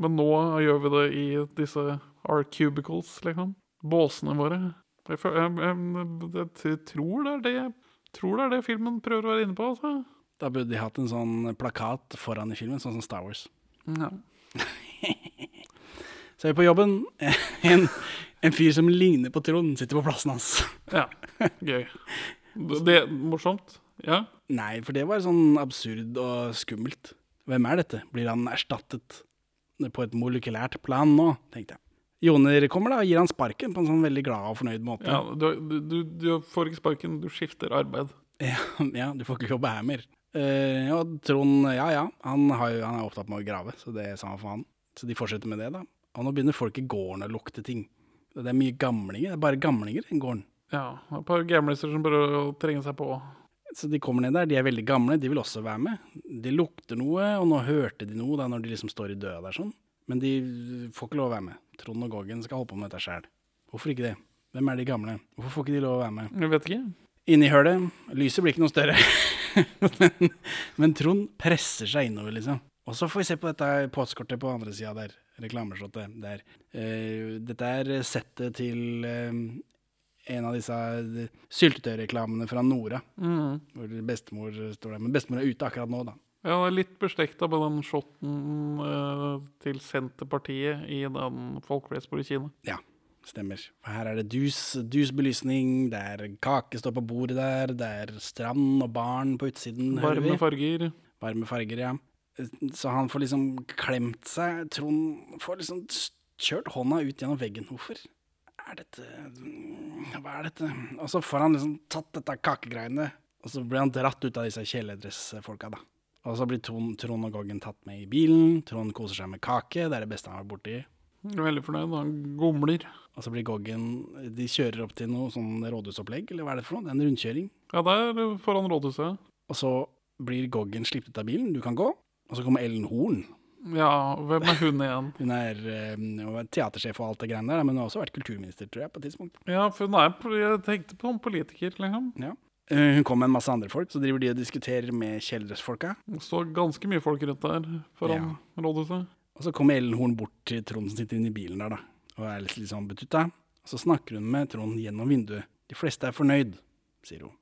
men nå gjør vi det i disse R-cubicles, liksom. Båsene våre. Jeg, jeg, jeg, jeg, tror det er det tror det er det filmen prøver å være inne på. altså. Da burde de hatt en sånn plakat foran i filmen, sånn som Star Wars. Ja. Så er vi på jobben. En, en fyr som ligner på Trond, sitter på plassen hans. ja. Gøy. Det er morsomt. Ja. Nei, for det var sånn absurd og skummelt. Hvem er dette? Blir han erstattet på et molekylært plan nå, tenkte jeg. Joner kommer da og gir han sparken på en sånn veldig glad og fornøyd måte. ja du, du, du, får ikke sparken, du skifter arbeid. Ja, ja, du får ikke jobbe her mer. Uh, og Trond, ja ja, han, har han er opptatt med å grave, så det er samme for han. Så de fortsetter med det, da. Og nå begynner folk i gården å lukte ting. Det er mye gamlinger, det er bare gamlinger i gården. Ja, et par gamliser som bare trenger seg på. Så de kommer ned der, de er veldig gamle, de vil også være med. De lukter noe, og nå hørte de noe da når de liksom står i døra der sånn. Men de får ikke lov å være med. Trond og Goggen skal holde på med dette sjæl. Hvorfor ikke det? Hvem er de gamle? Hvorfor får ikke de lov å være med? Jeg vet ikke. Inni hølet, lyset blir ikke noe større. men, men Trond presser seg innover, liksom. Og så får vi se på dette postkortet på andre sida der, reklameslottet der. Uh, dette er settet til eh, en av disse eh, syltetøyreklamene fra Nora. Mm. Hvor bestemor står der. Men bestemor er ute akkurat nå, da. Ja, det er litt beslekta med den shoten uh, til Senterpartiet i den Folkeflesborg i Kina. Ja, stemmer. For her er det dus, dusbelysning, det er kake står på bordet der, det er strand og barn på utsiden. Varme farger. Varme farger, ja. Så han får liksom klemt seg. Trond får liksom kjørt hånda ut gjennom veggen. Hvorfor er dette Hva er dette? Og så får han liksom tatt dette kakegreiene, og så blir han dratt ut av disse kjeledressfolka, da. Og så blir Trond, og Goggen tatt med i bilen. Trond koser seg med kake, det er det beste han har vært borti. Er Veldig fornøyd. Han gomler. Og så blir Goggen De kjører opp til noe sånn rådhusopplegg, eller hva er det for noe? Det er en rundkjøring. Ja, der foran rådhuset. Og så blir Goggen sluppet ut av bilen, du kan gå. Og så kommer Ellen Horn. Ja, hvem er hun igjen? Hun er er teatersjef og alt det greiene der, men hun har også vært kulturminister, tror jeg, på et tidspunkt. Ja, for hun er Jeg tenkte på en politiker, liksom. Ja. Eh, Hun kom med en masse andre folk, så driver de og diskuterer med kjeledressfolka. Det står ganske mye folk rundt der foran rådhuset. Og så kommer Ellen Horn bort til Trond som sitter inne i bilen der, da, og er litt, litt sånn betutta. Og så snakker hun med Trond gjennom vinduet. De fleste er fornøyd, sier hun.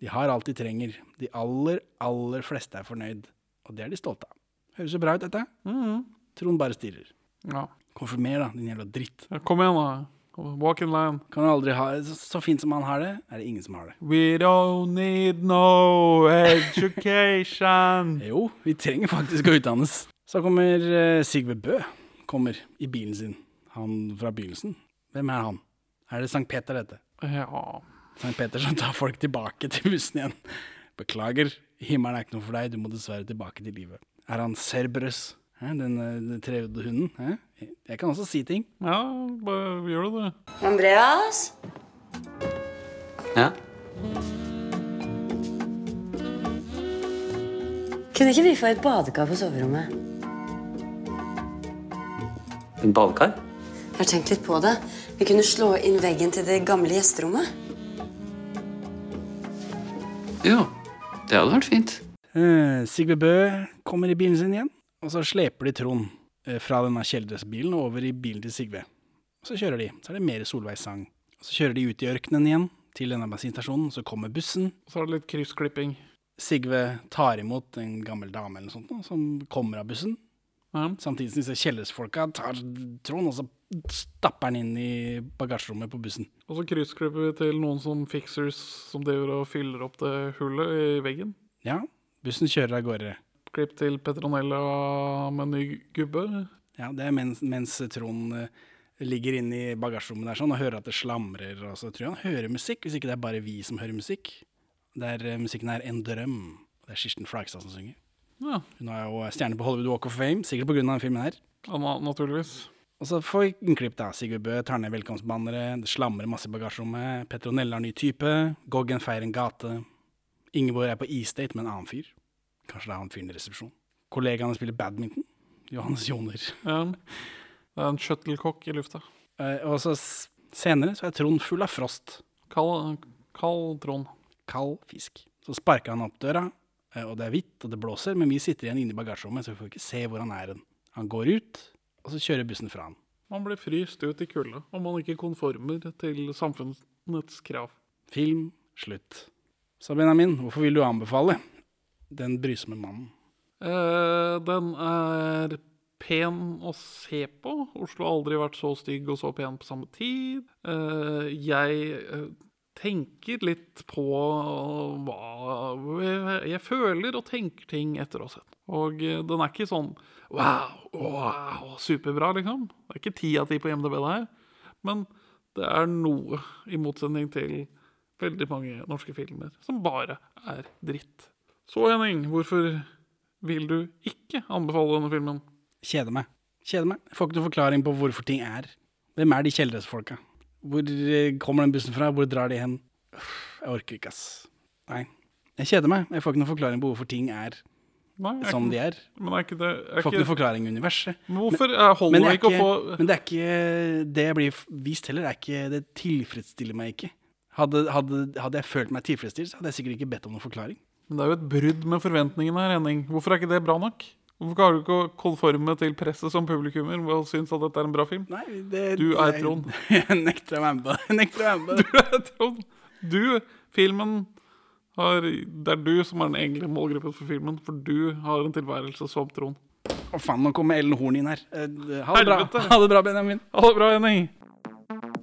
De har alt de trenger. De aller, aller fleste er fornøyd. Og det er de stolte av. Høres jo bra ut, dette. Mhm. Trond bare stirrer. Ja. Konfirmer, da, din jævla dritt. Ja, Kom igjen, da. Walk in line. Kan du aldri ha så, så fint som han har det, er det ingen som har det. We don't need no education. Jo, vi trenger faktisk å utdannes. Så kommer eh, Sigve Bø kommer i bilen sin. Han fra begynnelsen. Hvem er han? Er det Sankt Peter, dette? Ja. Sankt Peter som tar folk tilbake til bussen igjen. Beklager, himmelen er ikke noe for deg, du må dessverre tilbake til livet. Er han Cerberus, den, eh, den trehodede hunden? Jeg kan også si ting. ja, bare gjør du det. Andreas? Ja. Kunne ikke vi få et badekar på soverommet? En badekar? Jeg har tenkt litt på det. Vi kunne slå inn veggen til det gamle gjesterommet. Jo, det hadde vært fint. Eh, Sigve Bø kommer i bilen sin igjen, og så sleper de Trond eh, fra denne kjeledressbilen og over i bilen til Sigve. Og så kjører de. Så er det mer Solveig-sang. Så kjører de ut i ørkenen igjen, til denne bensinstasjonen. Så kommer bussen. Så er det litt kryssklipping. Sigve tar imot en gammel dame eller noe sånt, som kommer av bussen. Ja. Samtidig som disse kjellersfolka tar Trond, og så stapper han inn i bagasjerommet på bussen. Og så kryssklipper vi til noen som fixers som driver og fyller opp det hullet i veggen. Ja, bussen kjører av gårde. Klipp til Petronella med ny gubbe. Ja, det er mens, mens Trond eh, ligger inne i bagasjerommet der sånn, og hører at det slamrer, og så tror jeg han hører musikk, hvis ikke det er bare vi som hører musikk. Der eh, musikken er En drøm. Det er Kirsten Flagstad som synger. Ja, Hun er jo stjerne på Hollywood Walk of Fame, sikkert av den filmen her. ja na naturligvis. Og så får vi en klipp da. Sigurd Bø tar ned velkomstbannere, det slamrer masse i bagasjerommet, Petronella har ny type, Goggen feirer en gate. Ingeborg er på E-State med en annen fyr. Kanskje det er han fyren i resepsjon. Kollegaene spiller badminton. Johannes Joner. Ja. Det er en shuttlecock i lufta. Eh, og så senere så er Trond full av frost. Kald, kald Trond. Kald fisk. Så sparker han opp døra, eh, og det er hvitt, og det blåser, men vi sitter igjen inne i bagasjerommet, så vi får ikke se hvor han er hen. Han går ut, og så kjører bussen fra han. Man blir fryst ut i kulda om man ikke konformer til samfunnets krav. Film slutt. Så Benjamin, hvorfor vil du anbefale Den brysomme mannen? Uh, den er pen å se på. Oslo har aldri vært så stygg og så pen på samme tid. Uh, jeg eh, tenker litt på hva Jeg føler og tenker ting etter å ha sett den. Og den er ikke sånn wow, wow, superbra, liksom. Det er ikke ti av ti på IMDb det her. Men det er noe, i motsetning til veldig mange norske filmer, som bare er dritt. Så Henning, hvorfor vil du ikke anbefale denne filmen? Kjeder meg. Kjeder meg. Jeg får ikke noen forklaring på hvorfor ting er. Hvem er de kjeldresfolka? Hvor eh, kommer den bussen fra? Hvor drar de hen? Jeg orker ikke, ass. Nei. Jeg kjeder meg. Jeg får ikke noen forklaring på hvorfor ting er Nei, som ikke, de er. Men er ikke det er Jeg får ikke noen forklaring i universet. men Hvorfor eh, er ikke å få men det er ikke det jeg blir vist heller. Er det tilfredsstiller meg ikke. Hadde, hadde, hadde jeg følt meg tilfredsstilt, så hadde jeg sikkert ikke bedt om noen forklaring. Men det er jo et brudd med forventningene her, Henning. Hvorfor er ikke det bra nok? Hvorfor klarer du ikke å konforme til presset som publikummer og synes at dette er en bra film? Nei, det, Du er jeg- Trond. Jeg nekter å være med på det. Jeg nekter å være med på det. Du er Trond. Du, filmen har Det er du som er den egentlige målgruppen for filmen, for du har en tilværelse som Trond. Å faen, nå kommer Ellen Horn inn her. Eh, Ha det bra, ha det bra Benjamin. Ha det bra, Henning.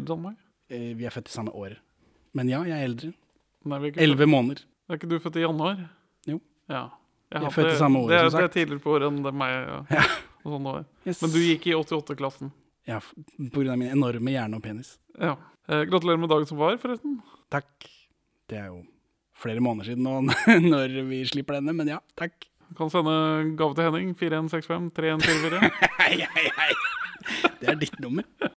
Eldre enn meg? Eh, Vi er født i samme år. Men ja, jeg er eldre. Elleve måneder. Er ikke du født i januar? Jo. Ja. Jeg er født i samme år, det, som Det er tidligere på året enn det meg. Ja. Ja. Og sånn. Yes. Men du gikk i 88-klassen. Ja, pga. min enorme hjerne og penis. Ja. Eh, gratulerer med dagen som var, forresten. Takk. Det er jo flere måneder siden nå når vi slipper denne, men ja, takk. Du kan sende gave til Henning. 4165 3144. Hei, hei, hei. Det er ditt nummer.